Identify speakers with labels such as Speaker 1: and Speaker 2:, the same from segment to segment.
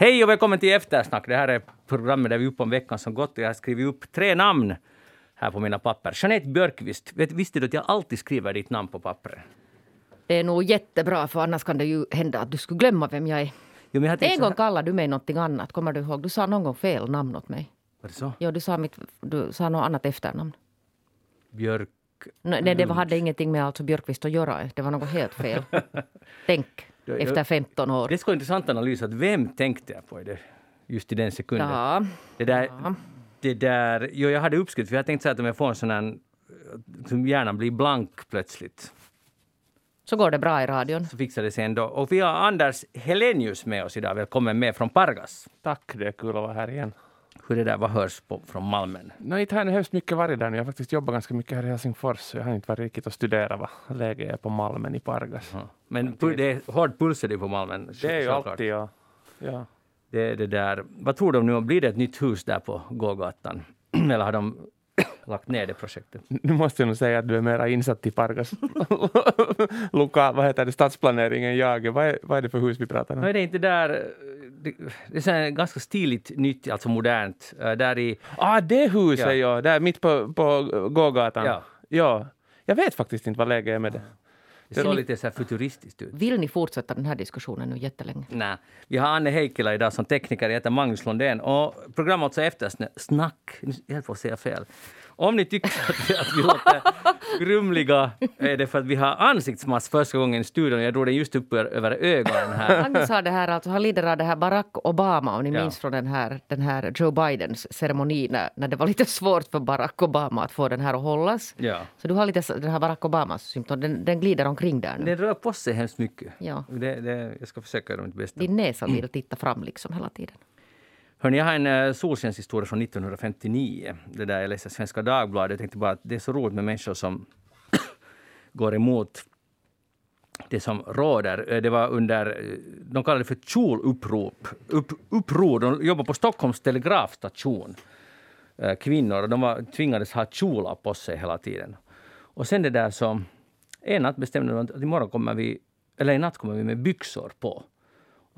Speaker 1: Hej och välkommen till Eftersnack. Det här är programmet där vi är uppe om veckan som gått och jag har skrivit upp tre namn här på mina papper. Jeanette Björkqvist, vet, visste du att jag alltid skriver ditt namn på pappret?
Speaker 2: Det är nog jättebra för annars kan det ju hända att du skulle glömma vem jag är.
Speaker 1: Jo, jag
Speaker 2: En gång kallade du mig någonting annat. Kommer du ihåg? Du sa någon gång fel namn åt mig.
Speaker 1: Var det så?
Speaker 2: Ja, du sa, mitt, du sa något annat efternamn.
Speaker 1: Björk...
Speaker 2: Nej, det, var- hade ingenting med alltså Björkqvist att göra. Det var något helt fel. Tänk. Efter 15 år.
Speaker 1: Det skulle vara intressant analys. Att vem tänkte jag på i det, just i den sekunden?
Speaker 2: Ja,
Speaker 1: Det där,
Speaker 2: Ja.
Speaker 1: det där, jo, jag hade uppskrift, för jag tänkte så att om jag får en sån här, som hjärnan blir blank plötsligt,
Speaker 2: så går det bra i radion.
Speaker 1: så fixar det sig ändå. Och vi har Anders Helenius med oss idag. Välkommen med från Pargas.
Speaker 3: Tack, det är kul att vara här igen.
Speaker 1: Hur det där, vad hörs på, från Malmen?
Speaker 3: No, inte har jag hemskt mycket varit där nu. Jag har faktiskt jobbat ganska mycket här i Helsingfors, så jag har inte varit riktigt och studerat vad läget är på Malmen i Pargas.
Speaker 1: Ja. Men pu- det är hård puls är det på Malmen.
Speaker 3: Det är ju alltid, ja. ja.
Speaker 1: Det, är det där. Vad tror du om nu? Blir det ett nytt hus där på gågatan? Eller har de lagt ner det projektet?
Speaker 3: Nu måste jag nog säga att du är mera insatt i Pargas lokal, vad heter det, stadsplanering än jag. Vad är, vad är det för hus vi pratar om?
Speaker 1: Är det inte där... Det, det är så ganska stiligt nytt, alltså modernt. eh, Där i...
Speaker 3: Ah, det huset
Speaker 1: Ja.
Speaker 3: ja, där mitt på, på gågatan.
Speaker 1: Ja.
Speaker 3: ja. Jag vet faktiskt inte vad läget är med det.
Speaker 1: Det såg lite så här futuristiskt ut.
Speaker 2: Vill ni fortsätta den här diskussionen nu jättelänge?
Speaker 1: Nej. Vi har Anne Heikkila idag som tekniker. Jag heter Magnus Lundén. Och programmet alltså Eftersnack. Jag höll på att säga fel. Om ni tycker att, att vi låter grumliga är det för att vi har ansiktsmask första gången i studion. Jag drog den just upp över ögonen här.
Speaker 2: Agnes har det här, alltså, han lider av det här Barack Obama, om ni
Speaker 1: Ja.
Speaker 2: minns från den här, den här Joe Bidens ceremoni när, när det var lite svårt för Barack Obama att få den här att hållas.
Speaker 1: Ja.
Speaker 2: Så du har lite den här Barack Obamas symptom, den, den glider omkring där nu.
Speaker 1: Den rör på sig hemskt mycket.
Speaker 2: Ja.
Speaker 1: Det, det, jag ska försöka göra mitt bästa.
Speaker 2: Din näsa vill titta fram liksom hela tiden.
Speaker 1: Hörni, jag har en uh, solskenshistoria från 1959. Det där jag läste i Svenska Dagbladet. Jag tänkte bara att det är så roligt med människor som går emot det som råder. Eh, det var under, eh, de kallade det för kjolupprop. Upp, uppror. De jobbade på Stockholms telegrafstation. Kvinnor. Och de var, tvingades ha kjolar på sig hela tiden. Och sen det där så... En natt bestämde de att imorgon kommer vi, eller i natt kommer vi med byxor på.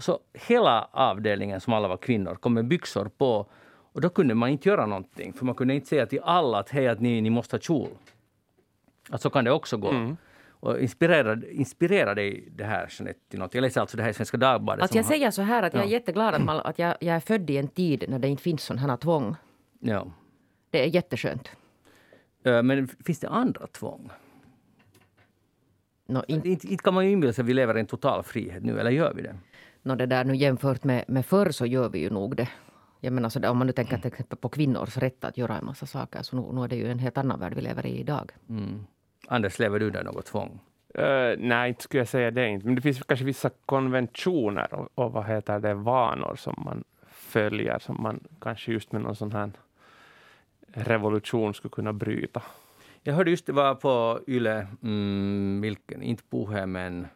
Speaker 1: Så hela avdelningen, som alla var kvinnor, kom med byxor på. Och då kunde man inte göra någonting, för man kunde inte säga till alla att hej, att ni, ni måste ha kjol. Att så kan det också gå. Och inspirerade, inspirerade dig det här Jeanette till något? Jag läser alltså det här i Svenska Dagbladet.
Speaker 2: Att jag
Speaker 1: har-
Speaker 2: säger så här att jag är
Speaker 1: Ja.
Speaker 2: jätteglad att, man, att jag, jag är född i en tid när det inte finns här tvång.
Speaker 1: Ja.
Speaker 2: Det är jätteskönt.
Speaker 1: Eh, Men finns det andra tvång?
Speaker 2: Nå, in,
Speaker 1: Inte, inte kan man ju inbilla sig att vi lever i en total frihet nu, eller gör vi det?
Speaker 2: Nå, det där nu jämfört med, med förr så gör vi ju nog det. Jag menar så där, om man nu tänker till exempel på kvinnors rätt att göra en massa saker så nu, nu är det ju en helt annan värld vi lever i idag.
Speaker 1: Mm. Anders, lever du där något tvång?
Speaker 3: Eh, nej, inte skulle jag säga det inte. Men det finns kanske vissa konventioner och, och vad heter det, vanor som man följer som man kanske just med någon sån här revolution skulle kunna bryta.
Speaker 1: Jag hörde just det var på Yle, mm, vilken, inte Puhe men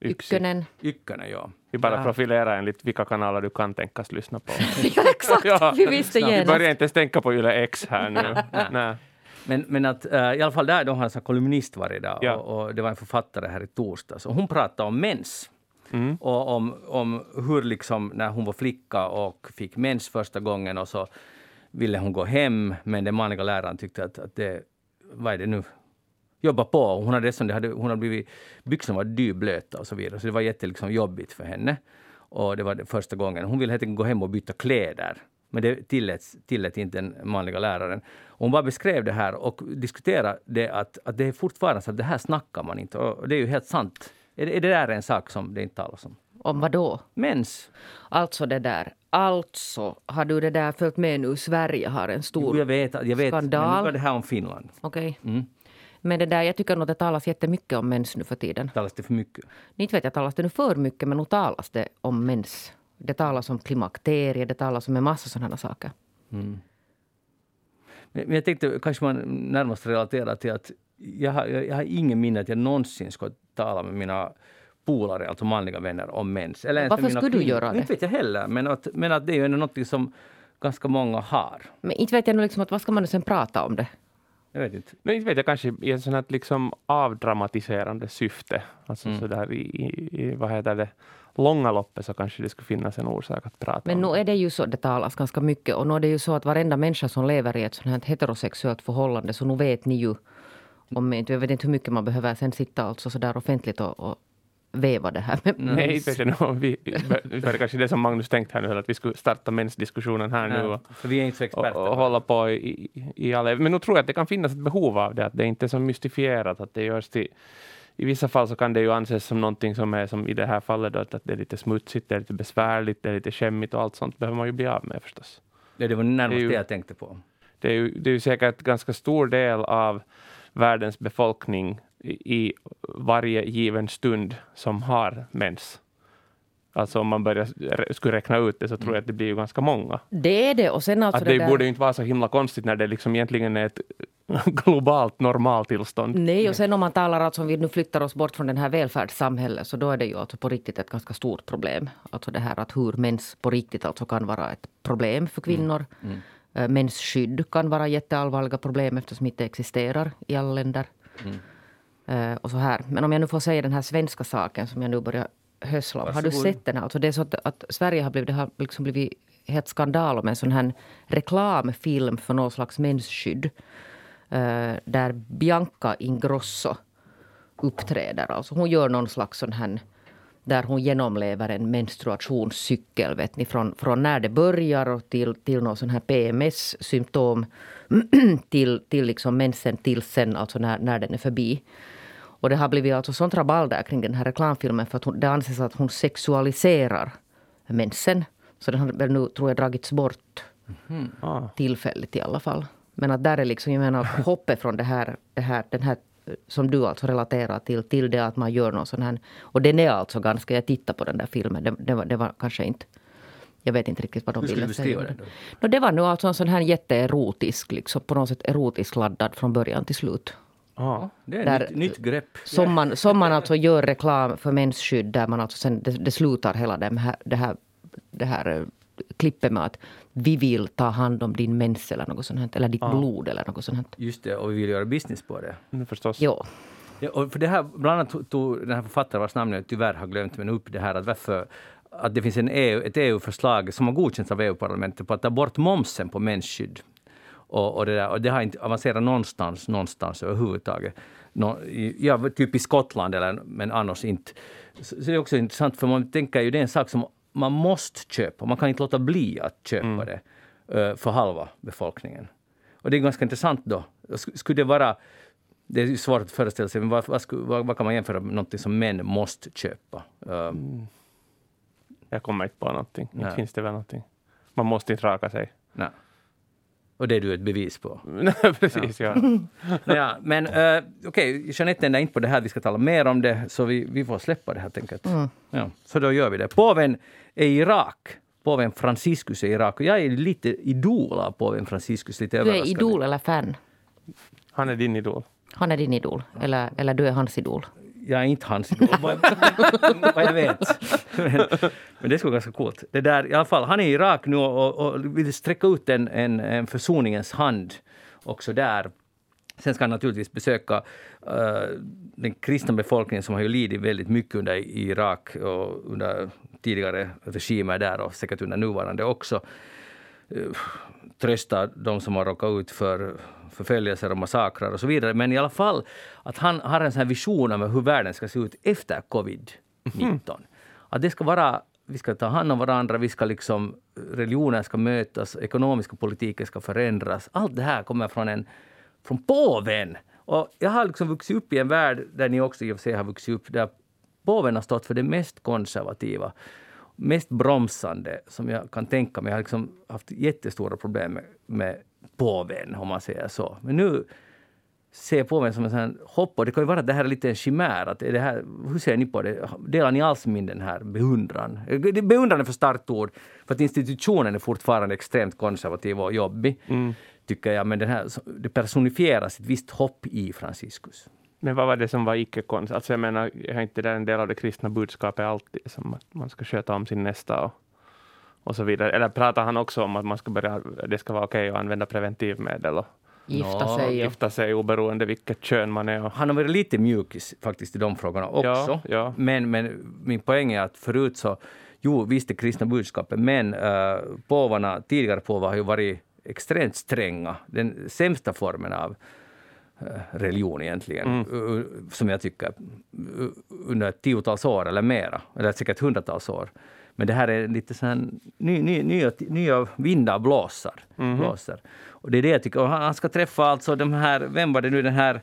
Speaker 3: Yksi.
Speaker 2: Ykkönen.
Speaker 1: Ykkönen, ja.
Speaker 3: Vi bara
Speaker 1: Ja.
Speaker 3: profilerar enligt vilka kanaler du kan tänkas lyssna på.
Speaker 2: ja, exakt!
Speaker 3: Ja.
Speaker 2: Vi visste
Speaker 3: Vi börjar
Speaker 2: genast.
Speaker 3: inte ens tänka på Yle X här nu. Nej.
Speaker 1: Men, men att eh, i alla fall där, de har en kolumnist varje dag
Speaker 3: Ja.
Speaker 1: och, och det var en författare här i torsdags och hon pratade om mens.
Speaker 3: Mm.
Speaker 1: Och om, om hur liksom när hon var flicka och fick mens första gången och så ville hon gå hem men den manliga läraren tyckte att, att det, vad är det nu, jobba på. Hon hade, dessutom- det hade, hon hade blivit, byxorna var dyblöta och så vidare så det var jätte liksom, jobbigt för henne. Och det var det första gången. Hon ville helt enkelt gå hem och byta kläder. Men det tilläts, tillät inte den manliga läraren. Hon bara beskrev det här och diskuterade det att, att det är fortfarande så att det här snackar man inte. Och det är ju helt sant. Är det, är det där en sak som det inte talas om?
Speaker 2: Om vad då?
Speaker 1: Mens.
Speaker 2: Alltså det där. Alltså, har du det där följt med nu? Sverige har en
Speaker 1: Jo,
Speaker 2: stor...
Speaker 1: jag vet, jag vet. Men nu
Speaker 2: skandal.
Speaker 1: var det här om Finland.
Speaker 2: Okej.
Speaker 1: Mm.
Speaker 2: Men det där, jag tycker nog att det talas jättemycket om mens nu för tiden.
Speaker 1: Talas det för mycket?
Speaker 2: Inte vet jag, talas det nu för mycket, men nu talas det om mens. Det talas om klimakterie, det talas om en massa sådana saker.
Speaker 1: Men men jag tänkte kanske man närmast relaterar till att jag har, jag, har ingen minne att jag någonsin ska tala med mina polare, alltså manliga vänner, om mens. Eller
Speaker 2: Varför skulle du göra det?
Speaker 1: Inte vet jag heller, men att, men att det är ju ändå något som ganska många har.
Speaker 2: Men inte vet jag nu liksom att vad ska man nu sen prata om det?
Speaker 1: Jag vet inte.
Speaker 3: Nej, inte vet jag, kanske i ett sånt här liksom avdramatiserande syfte. Alltså
Speaker 1: Mm.
Speaker 3: sådär i, i, i, vad heter det, långa loppet så kanske det skulle finnas en orsak att prata
Speaker 2: Men
Speaker 3: om.
Speaker 2: nu är det ju så, det talas ganska mycket och nu är det ju så att varenda människa som lever i ett sånt här heterosexuellt förhållande så nu vet ni ju om inte, jag vet inte hur mycket man behöver sen sitta alltså så där offentligt och, och veva det här. Men,
Speaker 3: Nej, inte nog. Vi, det var kanske det som Magnus tänkte här nu, att vi skulle starta mensdiskussionen här nu och,
Speaker 1: för vi är inte så
Speaker 3: och,
Speaker 1: experter.
Speaker 3: och hålla på i, i, i alla... Men nu tror jag att det kan finnas ett behov av det, att det inte är så mystifierat, att det görs till... I vissa fall så kan det ju anses som någonting som är som i det här fallet då, att det är lite smutsigt, det är lite besvärligt, det är lite skämmigt och allt sånt behöver man ju bli av med förstås.
Speaker 1: Ja, det var närmast
Speaker 3: Det ju-
Speaker 1: det jag tänkte på.
Speaker 3: Det är ju, det är ju säkert ganska stor del av världens befolkning i, varje given stund som har mens. Alltså om man börjar, skulle räkna ut det så tror jag att det blir ju ganska många.
Speaker 2: det är det. Och sen alltså
Speaker 3: att det
Speaker 2: där,
Speaker 3: borde ju inte vara så himla konstigt när det liksom egentligen är ett globalt normaltillstånd.
Speaker 2: Nej, och sen om man talar alltså om vi nu flyttar oss bort från den här välfärdssamhället så då är det ju alltså på riktigt ett ganska stort problem. Alltså det här att hur mens på riktigt alltså kan vara ett problem för kvinnor. Mm. Mensskydd kan vara jätteallvarliga problem eftersom det inte existerar i alla länder. Eh, och så här. Men om jag nu får säga den här svenska saken som jag nu börjar hösla om. Har du sett den? Alltså det är så att, att Sverige har blivit, det har liksom blivit helt skandal om en sån här reklamfilm för någon slags mensskydd. Eh, där Bianca Ingrosso uppträder. Alltså hon gör någon slags sån här där hon genomlever en menstruationscykel vet ni, från, från när det börjar och till, till någon sån här PMS-symptom till, till liksom mensen till sen, alltså när, när den är förbi. Och det har blivit alltså sånt rabalder kring den här reklamfilmen för att hon, det anses att hon sexualiserar mensen. Så den har väl nu, tror jag, dragits bort
Speaker 3: Ah.
Speaker 2: tillfälligt i alla fall. Men att där är liksom, jag menar, hoppet från det här, det här, den här som du alltså relaterar till, till det att man gör någon sån här... Och den är alltså ganska, jag tittade på den där filmen, det, det, var, det var kanske inte... Jag vet inte riktigt vad de ville säga.
Speaker 1: då?
Speaker 2: No, det var nu alltså en sån här jätteerotisk, liksom, på något sätt erotiskt laddad från början till slut.
Speaker 3: Ah.
Speaker 1: Det är
Speaker 2: Där-
Speaker 1: ett nytt, nytt grepp.
Speaker 2: Som man, som man alltså gör reklam för mensskydd där man alltså sen, det, det slutar hela det här, det här, det här eh, klippet med att vi vill ta hand om din mens eller något sånt här, eller ditt blod eller något sånt här.
Speaker 1: Just det, och vi vill göra business på det.
Speaker 3: Nu förstås.
Speaker 2: Jo.
Speaker 1: Ja, och för det här, bland annat tog den här författaren, vars namn jag tyvärr har glömt, men upp det här att varför att det finns en EU, ett EU-förslag som har godkänts av EU-parlamentet på att ta bort momsen på mensskydd. Och, och, det, där, och det har inte avancerat någonstans, någonstans överhuvudtaget. I, ja, typ i Skottland, eller, men annars inte. Så, så det är också intressant, för man tänker ju det är en sak som man måste köpa. Man kan inte låta bli att köpa det eh, för halva befolkningen. Och det är ganska intressant då. Sk- Skulle det vara... Det är svårt att föreställa sig, men vad, vad, vad, vad kan man jämföra med någonting som män måste köpa? Eh,
Speaker 3: Jag kommer inte på någonting. Inte finns det väl någonting. Man måste inte raka sig.
Speaker 1: nej. Och det är du ett bevis på.
Speaker 3: Precis, ja.
Speaker 1: ja, men uh, okej, okay, Jeanette är inte på det här, vi ska tala mer om det, så vi, vi får släppa det helt enkelt. Ja, så då gör vi det. Påven är i Irak. Påven Franciscus är i Irak. Och jag är lite idol av påven Franciscus. Lite
Speaker 2: Du är idol eller fan?
Speaker 3: Han är din idol.
Speaker 2: Han är din idol. Eller, eller du är hans idol.
Speaker 1: Jag är inte hans idol, vad vad jag vet. Men, men det skulle vara ganska coolt. Det där, I alla fall, han är i Irak nu och, och vill sträcka ut en, en, en försoningens hand också där. Sen ska han naturligtvis besöka uh, den kristna befolkningen som har ju lidit väldigt mycket under Irak och under tidigare regimer där och säkert under nuvarande också. Uh, trösta de som har råkat ut för förföljelser och massakrer och så vidare. Men i alla fall att han har en sån här vision om hur världen ska se ut efter covid-19. Att det ska vara, vi ska ta hand om varandra, vi ska liksom, religioner ska mötas, ekonomiska politiken ska förändras. Allt det här kommer från en från påven. Och jag har liksom vuxit upp i en värld där ni också i och för sig har vuxit upp, där påven har stått för det mest konservativa, mest bromsande som jag kan tänka mig. Jag har liksom haft jättestora problem med, med påven, om man säger så. Men nu ser påven som en sån hopp. Och det kan ju vara att det här är lite en chimär. Att det här, hur ser ni på det? Delar ni alls min den här beundran? Beundran är för starkt ord, för att institutionen är fortfarande extremt konservativ och jobbig, tycker jag. Men den här, det personifieras ett visst hopp i Franciscus.
Speaker 3: Men vad var det som var icke-konst? Alltså jag menar, är inte det en del av det kristna budskapet alltid, som man ska sköta om sin nästa och, och så vidare? Eller pratar han också om att man ska börja, det ska vara okej att använda preventivmedel och,
Speaker 2: Gifta sig. Och,
Speaker 3: Gifta sig oberoende vilket kön man är. Och,
Speaker 1: Han har varit lite mjukis faktiskt i de frågorna också.
Speaker 3: Ja, ja.
Speaker 1: Men, men min poäng är att förut så, jo visst det kristna budskapet, men uh, påvarna, tidigare påvar har ju varit extremt stränga. Den sämsta formen av eh, religion egentligen,
Speaker 3: Mm.
Speaker 1: som jag tycker, under tiotals år eller mera, eller säkert hundratals år. Men det här är lite så här, ny, ny, nya, nya vindar blåser.
Speaker 3: Mhm.
Speaker 1: blåser. Och det är det jag tycker. Och han han ska träffa alltså de här, vem var det nu den här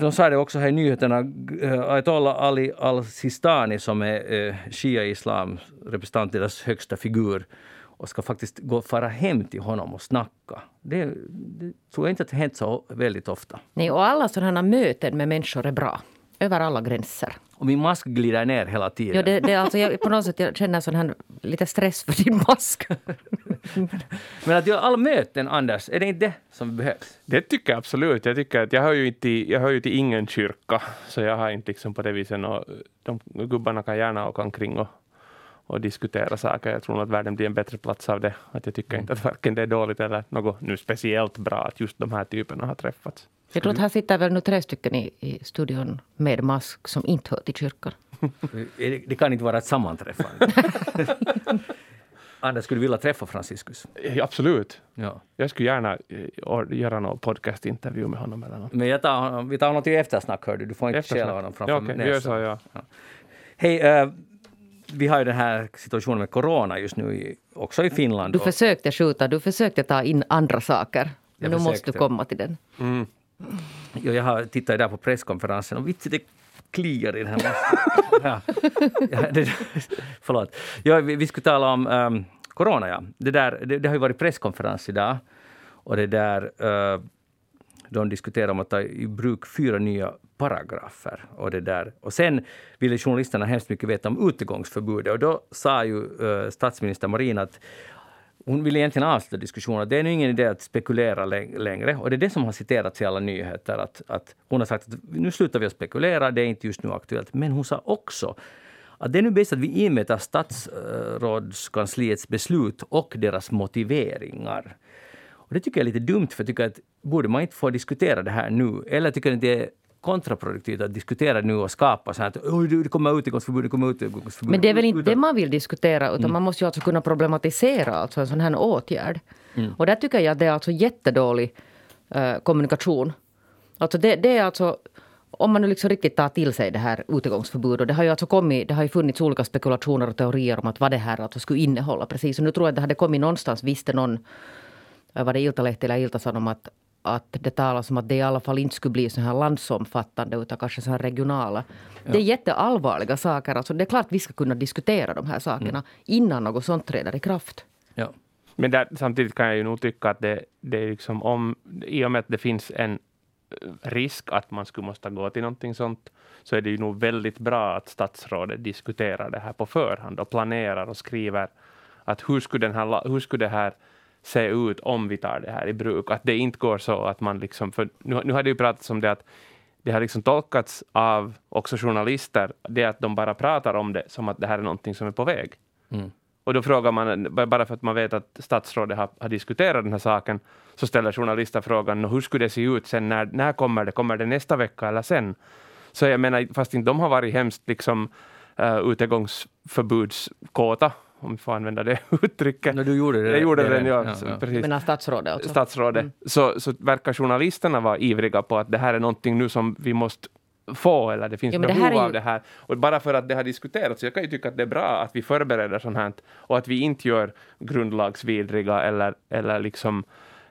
Speaker 1: de sa det också här i nyheterna, eh, Ayatollah Ali al-Sistani som är eh, shia-islam, representant deras högsta figur och ska faktiskt gå fara hem till honom och snacka. Det, det tror jag inte att det hänt så väldigt ofta.
Speaker 2: nej, och alla sådana möten med människor är bra. Över alla gränser.
Speaker 1: Och min mask glider ner hela tiden.
Speaker 2: Ja, det, det är alltså, jag, på något sätt jag känner sån här, lite stress för din mask.
Speaker 1: Men att göra alla möten, Anders, är det inte det som behövs?
Speaker 3: det tycker jag absolut. Jag tycker att jag hör ju inte, jag hör ju till ingen kyrka, så jag har inte liksom på det viset nå- de gubbarna kan gärna åka omkring och, och diskutera saker. Jag tror att världen blir en bättre plats av det. Att jag tycker inte att varken det är dåligt eller något nu speciellt bra att just de här typerna har träffats.
Speaker 2: Jag tror att här sitter väl nu tre stycken i, i studion med mask som inte hör till kyrkan.
Speaker 1: Det kan inte vara ett sammanträffande. Anders skulle vilja träffa Franciscus.
Speaker 3: Eh, Absolut.
Speaker 1: Ja.
Speaker 3: Jag skulle gärna eh, göra någon podcastintervju med honom eller något.
Speaker 1: Men jag tar, honom- vi tar honom till eftersnack, hör du. Du får inte stjäla honom framför
Speaker 3: Ja, vi gör så, ja.
Speaker 1: Hej, eh, vi har ju den här situationen med corona just nu i, också i Finland.
Speaker 2: Du
Speaker 1: och-
Speaker 2: försökte skjuta, du försökte ta in andra saker. Men nu måste du komma till den.
Speaker 3: Mm.
Speaker 1: Ja, jag har tittat där på presskonferensen och vitsen det kliar i den här masken. ja. Ja, det, förlåt. Ja, vi, vi skulle tala om um, corona, ja. Det, där, det, det har ju varit presskonferens idag. Och det där, eh, de diskuterar om att ta i bruk fyra nya paragrafer. Och, det där. och sen ville journalisterna hemskt mycket veta om utegångsförbudet. Och då sa ju eh, statsminister Marin att hon vill egentligen avsluta diskussionen. Det är nu ingen idé att spekulera längre. Och det är det som har citerats i alla nyheter. Att, att hon har sagt att nu slutar vi att spekulera, det är inte just nu aktuellt. Men hon sa också att det är nu bäst att vi inväntar statsrådskansliets beslut och deras motiveringar. Och det tycker jag är lite dumt, för jag tycker att borde man inte få diskutera det här nu? Eller tycker ni det är kontraproduktivt att diskutera nu och skapa så här att "Oj, det kommer utegångsförbud, det kommer utegångsförbud.
Speaker 2: Men det är väl inte
Speaker 1: Utan-
Speaker 2: det man vill diskutera utan man måste ju alltså kunna problematisera alltså en sån här åtgärd. Och där tycker jag att det är alltså jättedålig eh, kommunikation. Alltså det, det är alltså om man nu liksom riktigt tar till sig det här utegångsförbudet. Det har ju alltså kommit, det har ju funnits olika spekulationer och teorier om att vad det här alltså skulle innehålla precis. Och nu tror jag att det hade kommit någonstans, visste någon, eh, var det Iltalehti eller Ilta-Sanom att, att det talas om att det i alla fall inte skulle bli så här landsomfattande utan kanske så här regionala. Det är jätteallvarliga saker. Alltså det är klart vi ska kunna diskutera de här sakerna innan något sånt träder i kraft.
Speaker 1: Ja.
Speaker 3: Men där, samtidigt kan jag ju nog tycka att det, det är liksom om, i och med att det finns en eh, risk att man skulle måste gå till någonting sånt, så är det ju nog väldigt bra att statsrådet diskuterar det här på förhand och planerar och skriver att hur skulle, den här, hur skulle det här se ut om vi tar det här i bruk? Att det inte går så att man liksom, för nu, nu har det ju pratats om det att det har liksom tolkats av också journalister, det att de bara pratar om det som att det här är någonting som är på väg.
Speaker 1: Mm.
Speaker 3: Och då frågar man, bara för att man vet att statsrådet har, har diskuterat den här saken, så ställer journalister frågan, "Nå, hur skulle det se ut sen, när, när kommer det, kommer det nästa vecka eller sen? Så jag menar, fast inte de har varit hemskt liksom uh, utegångsförbudskåta, om vi får använda det uttrycket.
Speaker 1: No, du gjorde det.
Speaker 3: jag gjorde
Speaker 1: det,
Speaker 3: den, ja,
Speaker 1: ja,
Speaker 3: precis
Speaker 2: Men av statsrådet alltså.
Speaker 3: statsrådet, så, så verkar journalisterna vara ivriga på att det här är någonting nu som vi måste få, eller det finns
Speaker 2: Ja, det
Speaker 3: behov
Speaker 2: är ju-
Speaker 3: av det här. Och bara för att det har diskuterats, så jag kan ju tycka att det är bra att vi förbereder sånt här och att vi inte gör grundlagsvidriga eller, eller liksom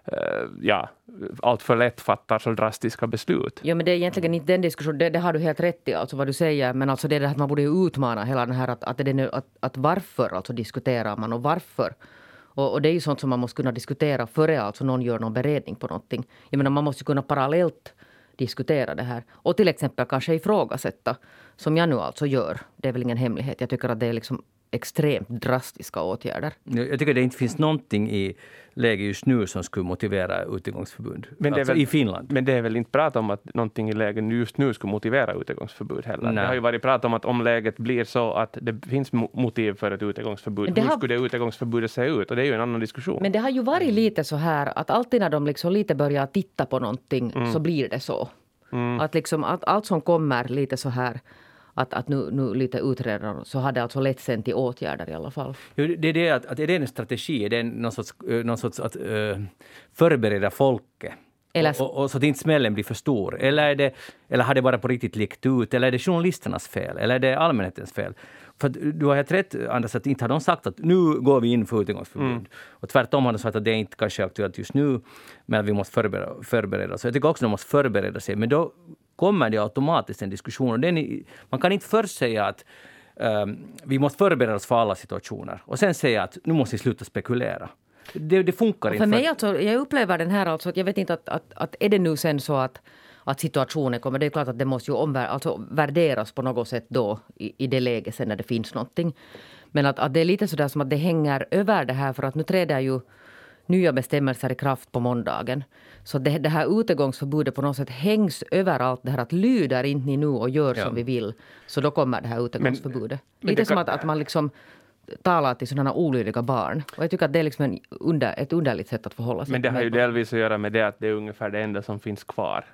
Speaker 3: Eh, ja, allt för lätt fattar så drastiska beslut.
Speaker 2: Ja, men det är egentligen inte den diskussionen. Det, det har du helt rätt i, alltså vad du säger. Men alltså det är det att man borde ju utmana hela den här att, att, det nu- att, att varför alltså diskuterar man och varför. Och, och det är ju sånt som man måste kunna diskutera före alltså någon gör någon beredning på någonting. Jag menar man måste kunna parallellt diskutera det här. Och till exempel kanske ifrågasätta, som jag nu alltså gör. Det är väl ingen hemlighet. Jag tycker att det är liksom extremt drastiska åtgärder.
Speaker 1: Jag tycker det inte finns någonting i läget just nu som skulle motivera utegångsförbud.
Speaker 3: Men det är
Speaker 1: alltså
Speaker 3: väl-
Speaker 1: i Finland.
Speaker 3: Men det är väl inte prat om att någonting i läget just nu skulle motivera utegångsförbud heller.
Speaker 1: Nej.
Speaker 3: Det har ju varit prat om att om läget blir så att det finns mo- motiv för ett utegångsförbud, hur
Speaker 2: har-
Speaker 3: skulle det utegångsförbudet se ut? Och det är ju en annan diskussion.
Speaker 2: Men det har ju varit lite så här att alltid när de liksom lite börjar titta på någonting
Speaker 3: Mm.
Speaker 2: så blir det så. Att liksom att allt som kommer lite så här att, att nu, nu lite utreder så har det alltså lett sen till åtgärder i alla fall.
Speaker 1: Jo, det är det att, att är det en strategi, är det någon sorts, eh, någon sorts att uh, förbereda folket?
Speaker 2: Eller-
Speaker 1: och, och, och så att inte smällen blir för stor. Eller, är det, eller har det bara på riktigt läckt ut? Eller är det journalisternas fel? Eller är det allmänhetens fel? För att du har helt rätt, Anders, att inte har de sagt att nu går vi in för utegångsförbud. Och tvärtom har de sagt att det är inte kanske är aktuellt just nu, men att vi måste förbereda, förbereda oss. Jag tycker också att de måste förbereda sig, men då kommer det automatiskt en diskussion. Och den man kan inte först säga att ehm, vi måste förbereda oss för alla situationer och sen säga att nu måste vi sluta spekulera. Det, det funkar
Speaker 2: Och
Speaker 1: inte.
Speaker 2: för mig alltså, jag upplever den här alltså, att jag vet inte att, att, att är det nu sen så att, att situationen kommer, det är klart att det måste ju omvär, alltså värderas på något sätt då i, i det läget sen när det finns någonting. Men att, att det är lite sådär som att det hänger över det här för att nu träder ju nya bestämmelser i kraft på måndagen. Så det, det här utegångsförbudet på något sätt hängs över allt det här att lyder inte ni nu och gör
Speaker 1: Ja.
Speaker 2: som vi vill så då kommer det här utegångsförbudet.
Speaker 3: men
Speaker 2: Lite
Speaker 3: det
Speaker 2: som
Speaker 3: kan-
Speaker 2: att, att man liksom talar till sådana olydiga barn. Och jag tycker att det är liksom en under, ett underligt sätt att förhålla sig
Speaker 3: Men det har ju delvis att göra med det att det är ungefär det enda som finns kvar.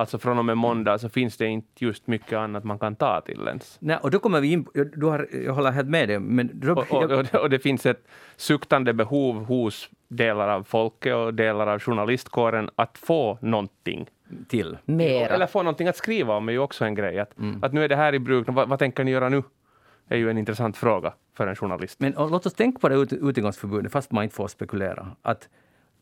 Speaker 3: Alltså från och med måndag så finns det inte just mycket annat man kan ta till ens.
Speaker 1: Nej, och då kommer vi in du har, jag håller helt med dig, men då,
Speaker 3: Och, och, och, och det finns ett suktande behov hos delar av folket och delar av journalistkåren att få någonting.
Speaker 1: till.
Speaker 2: Mera.
Speaker 3: Eller få någonting att skriva om är ju också en grej. Att, att nu är det här i bruk, vad, vad tänker ni göra nu? är ju en intressant fråga för en journalist.
Speaker 1: Men låt oss tänka på det ut, utegångsförbudet, fast man inte får spekulera. Att,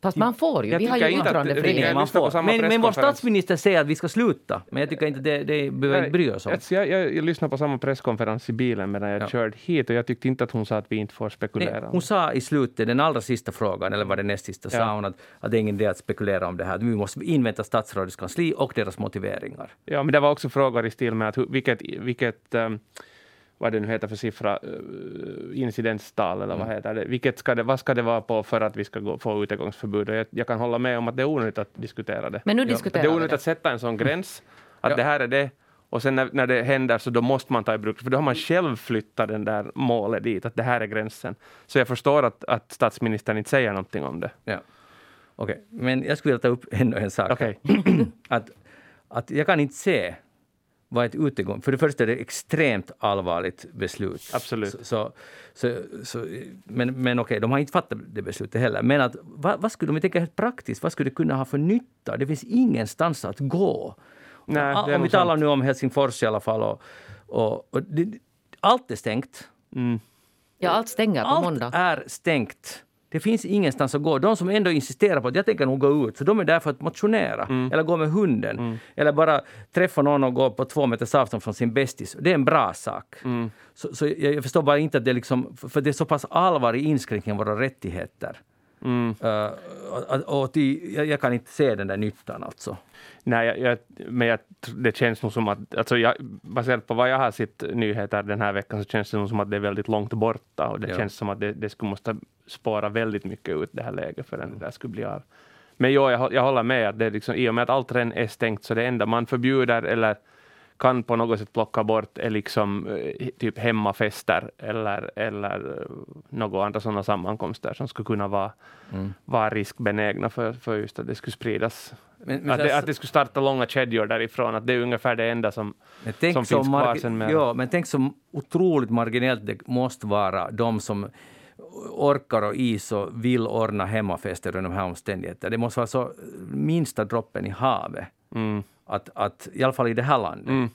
Speaker 2: Fast man får ju.
Speaker 3: Jag
Speaker 2: Vi har ju yttrandefrihet.
Speaker 1: man får. Men, men vår statsminister säger att vi ska sluta. Men jag tycker inte det, det behöver inte bry oss om.
Speaker 3: Jag, jag, jag lyssnade på samma presskonferens i bilen medan jag
Speaker 1: Ja.
Speaker 3: körde hit och jag tyckte inte att hon sa att vi inte får spekulera.
Speaker 1: Nej, hon sa i slutet, den allra sista frågan, eller var det näst sista,
Speaker 3: Ja.
Speaker 1: sa hon att, att det är ingen idé att spekulera om det här. Vi måste invänta statsrådets kansli och deras motiveringar.
Speaker 3: Ja, men det var också frågor i stil med att vilket, vilket um, vad det nu heter för siffra, uh, incidenstal eller vad
Speaker 1: Mm.
Speaker 3: heter det, vilket ska det, vad ska det vara på för att vi ska gå, få utegångsförbud? Och jag, jag kan hålla med om att det är onödigt att diskutera det.
Speaker 2: Men nu diskuterar
Speaker 3: det är onödigt
Speaker 2: det.
Speaker 3: att sätta en sån gräns, att
Speaker 1: Ja.
Speaker 3: det här är det, och sen när, när det händer så då måste man ta i bruk, för då har man själv flyttat den där målet dit, att det här är gränsen. Så jag förstår att, att statsministern inte säger någonting om det.
Speaker 1: Ja. Okej, men jag skulle vilja ta upp ännu en sak.
Speaker 3: Okej.
Speaker 1: att, att jag kan inte se vad ett utegång... För det första är det extremt allvarligt beslut.
Speaker 3: Absolut.
Speaker 1: Så, så, så, så, men men okej, de har inte fattat det beslutet heller. Men att, vad, vad skulle, om vi tänker helt praktiskt, vad skulle det kunna ha för nytta? Det finns ingenstans att gå.
Speaker 3: Nej,
Speaker 1: Om- om vi talar
Speaker 3: sant.
Speaker 1: nu om Helsingfors i alla fall. Och, och, och det, allt är stängt.
Speaker 3: Mm.
Speaker 2: Ja, allt stänger på
Speaker 1: Allt
Speaker 2: måndag.
Speaker 1: är stängt. Det finns ingenstans att gå. De som ändå insisterar på att jag tänker nog gå ut, så de är där för att motionera
Speaker 3: Mm.
Speaker 1: eller gå med hunden. Eller bara träffa någon och gå på två meters avstånd från sin bästis. Det är en bra sak.
Speaker 3: Mm.
Speaker 1: Så, så jag, förstår bara inte att det är liksom, för det är så pass allvarlig inskränkning av våra rättigheter.
Speaker 3: Mm.
Speaker 1: Uh, och, och till, jag, jag kan inte se den där nyttan alltså.
Speaker 3: Nej, jag, jag, men jag, det känns nog som att, alltså jag, baserat på vad jag har sett nyheter den här veckan, så känns det nog som att det är väldigt långt borta och det
Speaker 1: Ja.
Speaker 3: känns som att det, det skulle måste spåra väldigt mycket ut det här läget förrän det där skulle bli av. Men jo, jag, jag håller med att det är liksom, i och med att allt redan är stängt, så det enda man förbjuder eller kan på något sätt plocka bort är liksom eh, typ hemmafester eller, eller eh, några andra sådana sammankomster som skulle kunna vara,
Speaker 1: Mm.
Speaker 3: vara riskbenägna för, för just att det skulle spridas
Speaker 1: Men, men
Speaker 3: att, det, att det skulle starta långa kedjor därifrån, att det är ungefär det enda som...
Speaker 1: Men tänk,
Speaker 3: som finns kvar sen med-
Speaker 1: ja, men tänk så otroligt marginellt det måste vara de som orkar och is och vill ordna hemmafester under de här omständigheterna. Det måste vara så minsta droppen i havet.
Speaker 3: Mm,
Speaker 1: Att, att, I alla fall i det här landet.
Speaker 3: mm.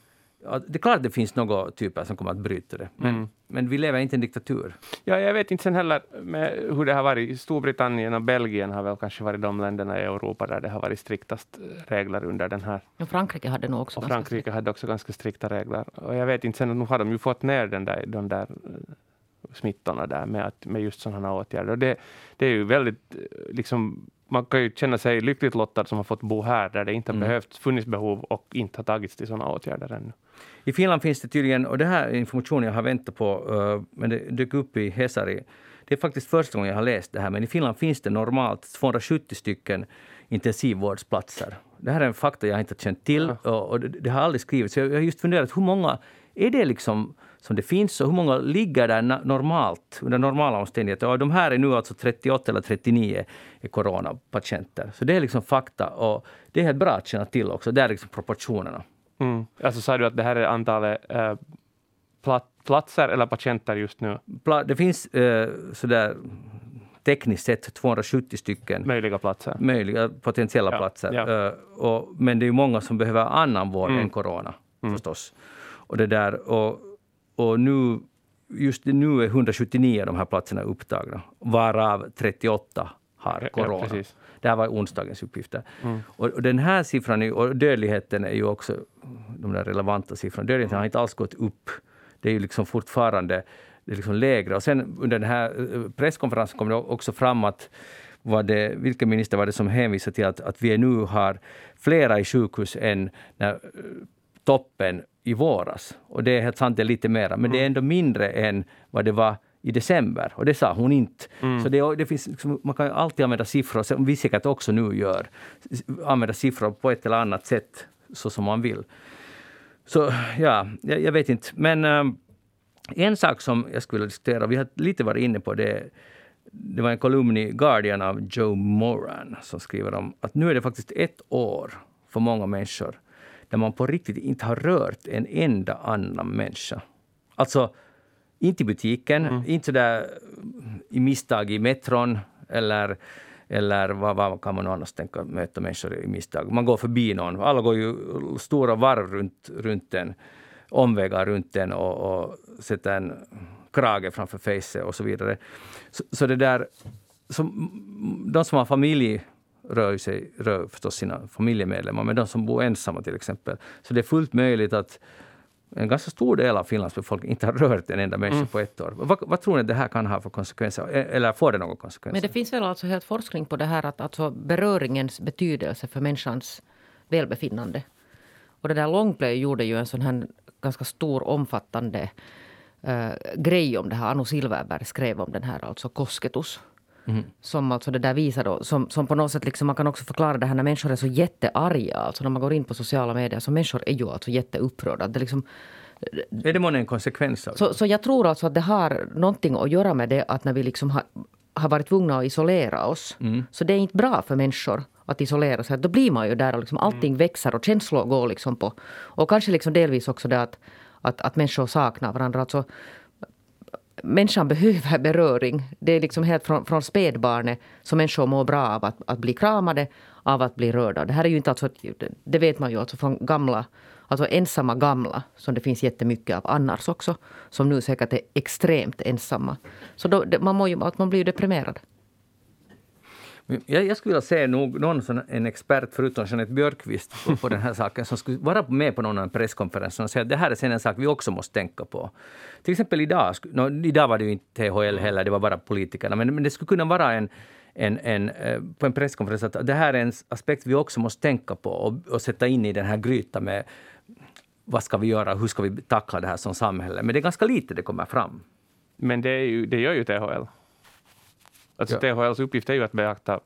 Speaker 1: Att det är klart att det finns några typer som kommer att bryta det. Men,
Speaker 3: Mm.
Speaker 1: men vi lever inte i en diktatur.
Speaker 3: Ja, jag vet inte sen heller med hur det har varit. Storbritannien och Belgien har väl kanske varit de länderna i Europa där det har varit striktast regler under den här.
Speaker 2: Och Frankrike hade nog också
Speaker 3: Och
Speaker 2: ganska
Speaker 3: Frankrike hade också ganska strikta regler. Och jag vet inte, sen nu har de ju fått ner den där, de där eh, smittorna där med, att, med just sådana åtgärder. Och det, det är ju väldigt, eh, liksom, man kan ju känna sig lyckligt lottad som har fått bo här där det inte har
Speaker 1: Mm.
Speaker 3: behövt, funnits behov och inte har tagits till sådana åtgärder ännu.
Speaker 1: I Finland finns det tydligen, och det här är information jag har väntat på, eh, men det dök upp i Hesari. Det är faktiskt första gången jag har läst det här, men i Finland finns det normalt 270 stycken intensivvårdsplatser. Det här är en fakta jag inte känt till och, det, har aldrig skrivits. Jag har just funderat, hur många är det liksom som det finns och hur många ligger där normalt, under normala omständigheter? Och de här är nu alltså 38 eller 39 är coronapatienter. Så det är liksom fakta och det är helt bra att känna till också. Det är liksom proportionerna.
Speaker 3: Mm. Alltså sa du att det här är antalet plat, platser eller patienter just nu,
Speaker 1: Det finns eh, sådär tekniskt sett 270 stycken
Speaker 3: möjliga platser?
Speaker 1: möjliga potentiella
Speaker 3: Ja,
Speaker 1: platser.
Speaker 3: ja.
Speaker 1: Eh, och, men det är ju många som behöver annan vård
Speaker 3: Mm.
Speaker 1: än corona förstås. Och det där, och, och nu, just nu är 179 av de här platserna upptagna, varav 38 har
Speaker 3: Ja,
Speaker 1: corona.
Speaker 3: precis.
Speaker 1: det här var onsdagens uppgifter.
Speaker 3: Mm.
Speaker 1: Och, och den här siffran, och dödligheten är ju också de där relevanta siffrorna. Dödligheten har inte alls gått upp. Det är ju liksom fortfarande det är liksom lägre. Och sen under den här eh, presskonferensen kom det också fram att var det, vilken minister var det som hänvisade till att, att vi nu har flera i sjukhus än när eh, toppen i våras. Och det är helt sant, det är lite mera, men det är ändå mindre än vad det var i december. Och det sa hon inte. Så det, det finns, liksom, man kan ju alltid använda siffror, som vi säkert också nu gör. Använda siffror på ett eller annat sätt, så som man vill. Så ja, jag, jag vet inte. Men ähm, en sak som jag skulle diskutera, vi har lite varit inne på det, det var en kolumn i Guardian av Joe Moran som skriver om att nu är det faktiskt ett år för många människor där man på riktigt inte har rört en enda annan människa. Alltså, inte i butiken, inte där i misstag i metron eller, eller vad, vad kan man annars tänka möta människor i misstag. Man går förbi någon. Alla går ju stora varv runt, runt en, omvägar runt en och, och sätter en krage framför facet och så vidare. Så, så det där, som, de som har familj rör ju sig, rör förstås sina familjemedlemmar, men de som bor ensamma till exempel. Så det är fullt möjligt att en ganska stor del av Finlands befolkning inte har rört en enda människa på ett år. Vad, vad tror ni det här kan ha för konsekvenser? E- Eller får det några konsekvenser?
Speaker 2: Men det finns väl alltså helt forskning på det här att alltså beröringens betydelse för människans välbefinnande. Och det där Longplay gjorde ju en sån här ganska stor omfattande eh, grej om det här. Anu Silverberg skrev om den här, alltså kosketus. Som alltså det där visar då, som, som på något sätt liksom, man kan också förklara det här när människor är så jättearga. Alltså när man går in på sociala medier så människor är ju alltså jätteupprörda. Det liksom,
Speaker 1: Är det månne en konsekvens av det?
Speaker 2: så, så jag tror alltså att det har någonting att göra med det att när vi liksom har, har varit tvungna att isolera oss. Så det är inte bra för människor att isolera sig. Då blir man ju där och liksom allting växer och känslor går liksom på. Och kanske liksom delvis också det att, att, att människor saknar varandra. Alltså, människan behöver beröring. Det är liksom helt från, från spädbarnet som människor mår bra av att, att bli kramade, av att bli rörda. Det här är ju inte alltså, det vet man ju alltså från gamla, alltså ensamma gamla, som det finns jättemycket av annars också, som nu säkert är extremt ensamma. Så då, det, man, mår ju, att man blir ju deprimerad.
Speaker 1: Jag, jag skulle vilja se nog någon sån, en expert, förutom Jeanette Björkqvist, på, på den här saken, som skulle vara med på någon presskonferens och säga att det här är sen en sak vi också måste tänka på. Till exempel idag, no, idag var det ju inte THL heller, det var bara politikerna, men, men det skulle kunna vara en, en, en, eh, på en presskonferens att det här är en aspekt vi också måste tänka på och, och sätta in i den här grytan med vad ska vi göra, hur ska vi tackla det här som samhälle. Men det är ganska lite det kommer fram.
Speaker 3: Men det, är ju, det gör ju THL. Alltså
Speaker 1: Ja.
Speaker 3: THLs uppgift är ju att beakta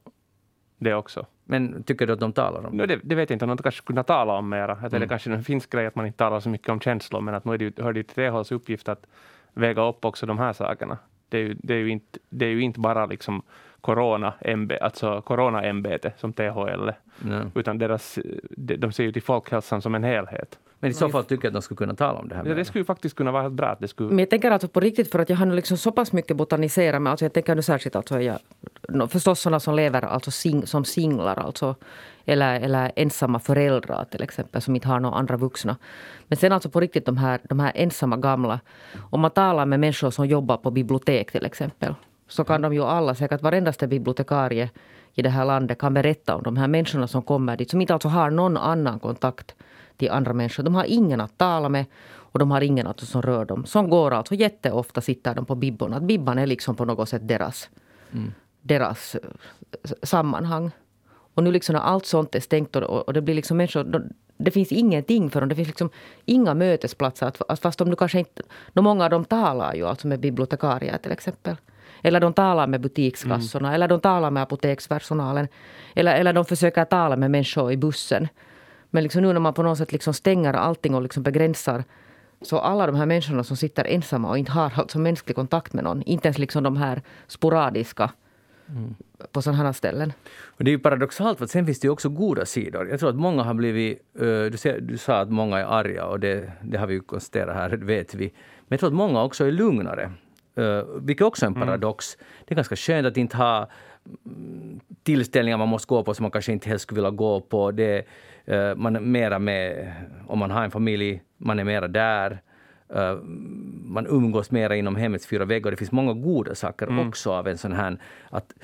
Speaker 3: det också.
Speaker 1: Men tycker du att de talar om det?
Speaker 3: No, det, det vet jag inte om de kanske kunna tala om mera. Att Det är kanske en finsk grej att man inte talar så mycket om känslor, men att nu är det, hör det ju till THLs uppgift att väga upp också de här sakerna. Det är ju, det är ju, inte, det är ju inte bara liksom corona alltså corona-ämbete som THL
Speaker 1: Ja.
Speaker 3: utan deras, de, de ser ju till folkhälsan som en helhet.
Speaker 1: Men i så fall tycker jag att de skulle kunna tala om det här.
Speaker 3: Ja, det skulle ju faktiskt kunna vara helt bra. Att det skulle,
Speaker 2: Men jag tänker alltså på riktigt för att jag har nu liksom så pass mycket botaniserat med, alltså jag tänker nu särskilt alltså jag, no, förstås sådana som lever alltså sing, som singlar alltså, eller, eller ensamma föräldrar till exempel som inte har några andra vuxna. Men sen alltså på riktigt de här, de här ensamma gamla. Om man talar med människor som jobbar på bibliotek till exempel så kan de ju alla, säkert varendaste bibliotekarie i det här landet kan berätta om de här människorna som kommer dit som inte alltså har någon annan kontakt till andra människor. De har ingen att tala med och de har ingen alltså som rör dem. Som går alltså jätteofta sitter de på bibborna. Att bibban är liksom på något sätt deras, deras eh, sammanhang. Och nu liksom när allt sånt är stängt och, och det blir liksom människor, det finns ingenting för dem. Det finns liksom inga mötesplatser. Att, fast de nu kanske inte... många av dem talar ju alltså med bibliotekarier till exempel. Eller de talar med butikskassorna. Mm. Eller de talar med apotekspersonalen. Eller, eller de försöker tala med människor i bussen. Men liksom nu när man på något sätt liksom stänger allting och liksom begränsar så alla de här människorna som sitter ensamma och inte har alltså mänsklig kontakt med någon, inte ens liksom de här sporadiska mm. på sådana här ställen.
Speaker 1: Och det är ju paradoxalt, för sen finns det ju också goda sidor. Jag tror att många har blivit... Du, ser, du sa att många är arga och det, det har vi ju konstaterat här, det vet vi. Men jag tror att många också är lugnare. Vilket också är en mm. paradox. Mm. Det är ganska skönt att inte ha tillställningar man måste gå på som man kanske inte helst skulle vilja gå på. Det, man är mera med, om man har en familj, man är mera där. Uh, man umgås mera inom hemmets fyra väggar. Det finns många goda saker mm. också av en sån här... Att,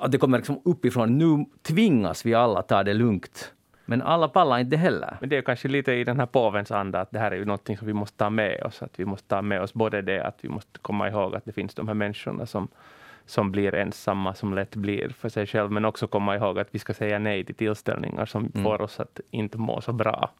Speaker 1: att det kommer liksom uppifrån. Nu tvingas vi alla ta det lugnt. Men alla pallar inte heller.
Speaker 3: Men det är kanske lite i den här påvens anda att det här är ju någonting som vi måste ta med oss. Att vi måste ta med oss både det att vi måste komma ihåg att det finns de här människorna som, som blir ensamma, som lätt blir för sig själv, men också komma ihåg att vi ska säga nej till tillställningar som mm. får oss att inte må så bra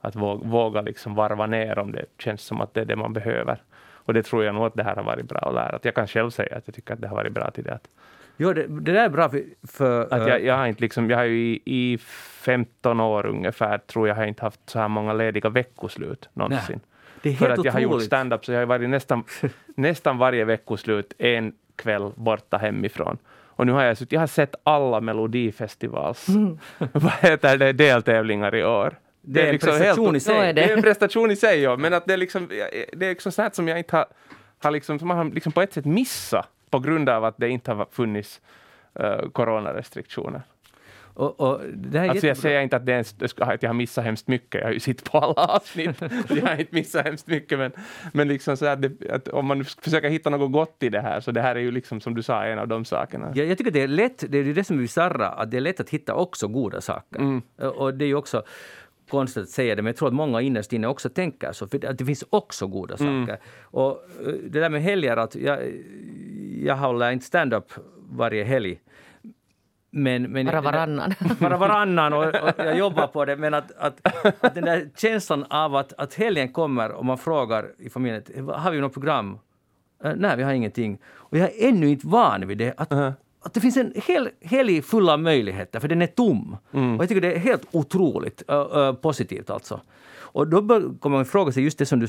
Speaker 3: att våga liksom varva ner om det känns som att det är det man behöver. Och det tror jag nog att det här har varit bra att lära. Jag kan själv säga att jag tycker att det har varit bra till det. Att,
Speaker 1: jo, det, det där är bra för... för
Speaker 3: att jag, jag, har inte liksom, jag har ju i, i 15 år ungefär, tror jag, har inte haft så här många lediga veckoslut någonsin. Nej, det är helt för att jag har gjort stand-up, så jag har varit nästan, nästan varje veckoslut en kväll borta hemifrån. Och nu har jag, jag har sett alla Melodifestivals mm. vad heter det, deltävlingar i år.
Speaker 1: Det, är en liksom prestation helt, i sig.
Speaker 3: Det. det. är en prestation i sig, ja. Men att det är liksom, det är liksom sånt som jag inte har, har liksom, som man har liksom på ett sätt missat på grund av att det inte har funnits uh, coronarestriktioner. Och, och det här alltså jag säger inte att, det är, att jag har missat hemskt mycket, jag har ju sett på alla avsnitt, jag har inte missat hemskt mycket, men, men liksom så att, det, att om man försöker hitta något gott i det här, så det här är ju liksom som du sa en av de sakerna.
Speaker 1: Ja, jag tycker det är lätt, det är det som är bisarra, att det är lätt att hitta också goda saker. Mm. Och det är ju också, konstigt att säga det, men jag tror att många innerst inne också tänker så, för att det finns också goda mm. saker. Och eh, det där med helger, att jag, jag håller inte stand-up varje helg.
Speaker 2: Men, men, bara varannan.
Speaker 1: Bara varannan och, och, jag jobbar på det. Men att, att, att den där känslan av att, att helgen kommer och man frågar i familjen, har vi något program? Uh, nej, vi har ingenting. Och jag är ännu inte van vid det. Att, uh -huh att det finns en hel helg full av möjligheter, för den är tom. Mm. Och jag tycker det är helt otroligt uh, uh, positivt alltså. Och då kommer man fråga sig just det som du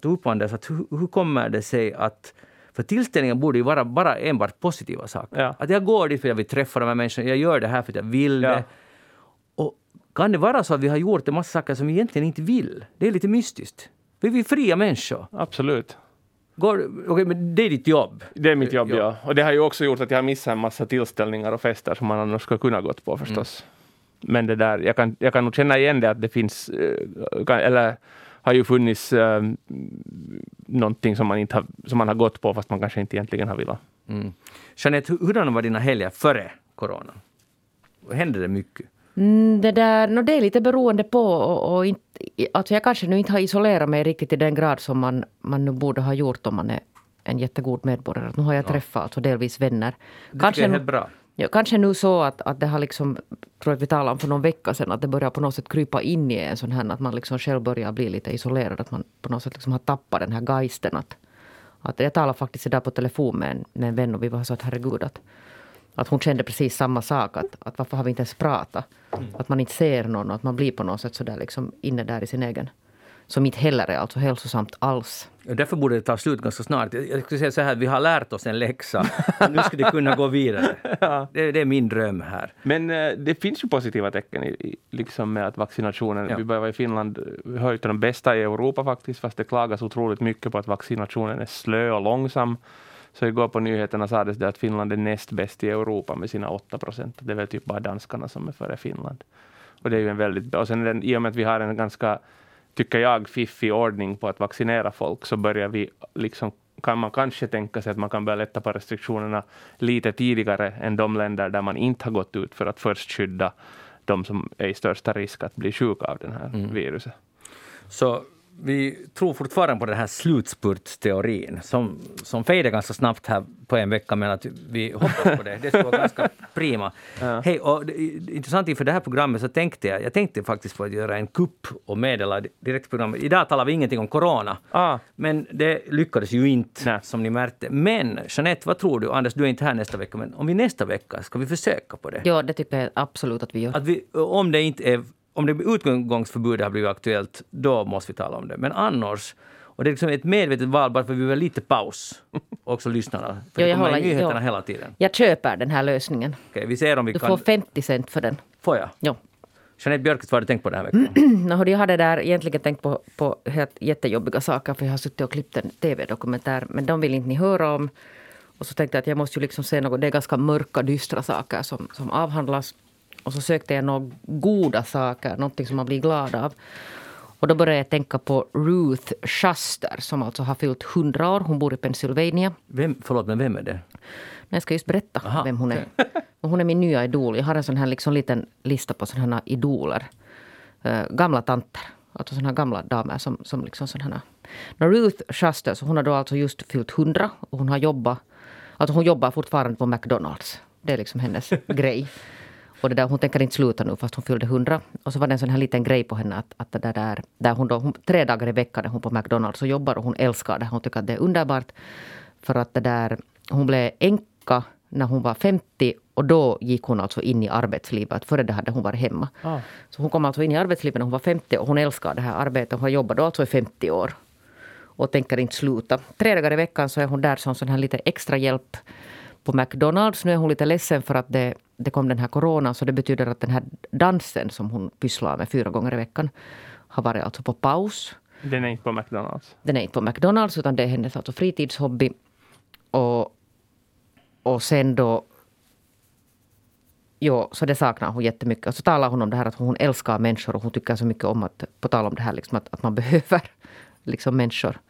Speaker 1: tog upp Anders, att hur, hur kommer det sig att för tillställningen borde ju vara bara enbart positiva saker. Ja. Att jag går dit för att jag vill träffa de här människorna, jag gör det här för att jag vill ja. det. Och kan det vara så att vi har gjort en massa saker som vi egentligen inte vill? Det är lite mystiskt. Vi är fria människor.
Speaker 3: Absolut.
Speaker 1: Går, okay, men det är ditt jobb?
Speaker 3: Det är mitt jobb, ja. ja. Och det har ju också gjort att jag har missat en massa tillställningar och fester som man annars skulle kunna gått på förstås. Mm. Men det där, jag kan, jag kan nog känna igen det att det finns, eh, eller har ju funnits äh, någonting som man, inte har, som man har gått på fast man kanske inte egentligen har velat. Mm.
Speaker 1: Jeanette, hurdana var dina helger före corona? Hände det mycket?
Speaker 2: Mm, det, där, no, det är lite beroende på. Och, och inte, alltså jag kanske nu inte har isolerat mig riktigt i den grad som man, man nu borde ha gjort om man är en jättegod medborgare. Nu har jag ja. träffat alltså delvis vänner.
Speaker 1: Det kanske, är helt bra.
Speaker 2: Ja, kanske nu så att, att det har liksom, tror att vi talade om för någon vecka sedan, att det börjar på något sätt krypa in i en sån här, att man liksom själv börjar bli lite isolerad. Att man på något sätt liksom har tappat den här geisten. Att, att jag talade faktiskt idag på telefon med en, med en vän och vi var så att herregud att att hon kände precis samma sak. Att, att varför har vi inte ens pratat? Mm. Att man inte ser någon och att man blir på något sätt sådär liksom inne där i sin egen. Som inte heller är alltså hälsosamt alls.
Speaker 1: Därför borde det ta slut ganska snart. Jag skulle säga så här, vi har lärt oss en läxa. nu ska det kunna gå vidare. ja. det, det, är min dröm här.
Speaker 3: Men äh, det finns ju positiva tecken i, liksom med att vaccinationen, ja. vi börjar i Finland, vi hör till de bästa i Europa faktiskt, fast det klagas otroligt mycket på att vaccinationen är slö och långsam. Så igår på nyheterna sades det att Finland är näst bäst i Europa med sina 8 procent. Det är väl typ bara danskarna som är före Finland. Och det är ju en väldigt Och sen den, i och med att vi har en ganska, tycker jag, fiffig ordning på att vaccinera folk, så börjar vi liksom kan man kanske tänka sig att man kan börja lätta på restriktionerna lite tidigare än de länder där man inte har gått ut för att först skydda de som är i största risk att bli sjuka av det här mm. viruset.
Speaker 1: Så vi tror fortfarande på den här slutspurtsteorin som, som fejde ganska snabbt här på en vecka, men att vi hoppas på det. Det skulle vara ganska prima. Ja. Hej, och det, intressant inför det här programmet så tänkte jag, jag tänkte faktiskt på att göra en kupp och meddela direkt programmet. Idag talar vi ingenting om corona, ah. men det lyckades ju inte Nej. som ni märkte. Men Jeanette, vad tror du? Anders, du är inte här nästa vecka, men om vi nästa vecka, ska vi försöka på det?
Speaker 2: Ja, det tycker jag absolut att vi gör.
Speaker 1: Att vi, om det inte är om det utgångsförbudet har blivit aktuellt, då måste vi tala om det. Men annars, och det är liksom ett medvetet val bara för att vi vill lite paus. Också lyssnarna. För ja, det kommer håller, nyheterna ja. hela tiden.
Speaker 2: Jag köper den här lösningen.
Speaker 1: Okay, vi ser om vi
Speaker 2: du
Speaker 1: kan...
Speaker 2: får 50 cent för den.
Speaker 1: Får jag?
Speaker 2: Ja.
Speaker 1: Jeanette Björkqvist, vad har du tänkt på den här veckan?
Speaker 2: no, jag hade där egentligen tänkt på, på helt jättejobbiga saker för jag har suttit och klippt en tv-dokumentär men de vill inte ni höra om. Och så tänkte jag att jag måste ju liksom se något, det är ganska mörka, dystra saker som, som avhandlas. Och så sökte jag några goda saker, någonting som man blir glad av. Och då började jag tänka på Ruth Shuster som alltså har fyllt 100 år. Hon bor i Pennsylvania.
Speaker 1: Vem, förlåt, men vem är det?
Speaker 2: Jag ska just berätta Aha, vem hon är. Och hon är min nya idol. Jag har en sån här liksom liten lista på såna här idoler. Uh, gamla tanter. Alltså såna här gamla damer som, som liksom såna här. Ruth Shuster, så hon har då alltså just fyllt 100 och hon har jobbat. Alltså hon jobbar fortfarande på McDonalds. Det är liksom hennes grej. Och det där, hon tänker inte sluta nu fast hon fyllde 100. Och så var det en sån här liten grej på henne att, att det där, där hon då, hon, tre dagar i veckan är hon på McDonalds och jobbar och hon älskar det. Hon tycker att det är underbart. För att det där, hon blev änka när hon var 50 och då gick hon alltså in i arbetslivet. Före det hade hon varit hemma. Ah. Så hon kom alltså in i arbetslivet när hon var 50 och hon älskar det här arbetet. Hon har jobbat då alltså i 50 år och tänker inte sluta. Tre dagar i veckan så är hon där som sån här lite extra hjälp på McDonalds. Nu är hon lite ledsen för att det, det kom den här coronan så det betyder att den här dansen som hon pysslar med fyra gånger i veckan har varit alltså på paus.
Speaker 3: Den är inte på McDonalds?
Speaker 2: Den är inte på McDonalds utan det är hennes alltså fritidshobby. Och, och sen då Jo, så det saknar hon jättemycket. Och så talar hon om det här att hon älskar människor och hon tycker så mycket om att, på tal om det här liksom att, att man behöver liksom människor.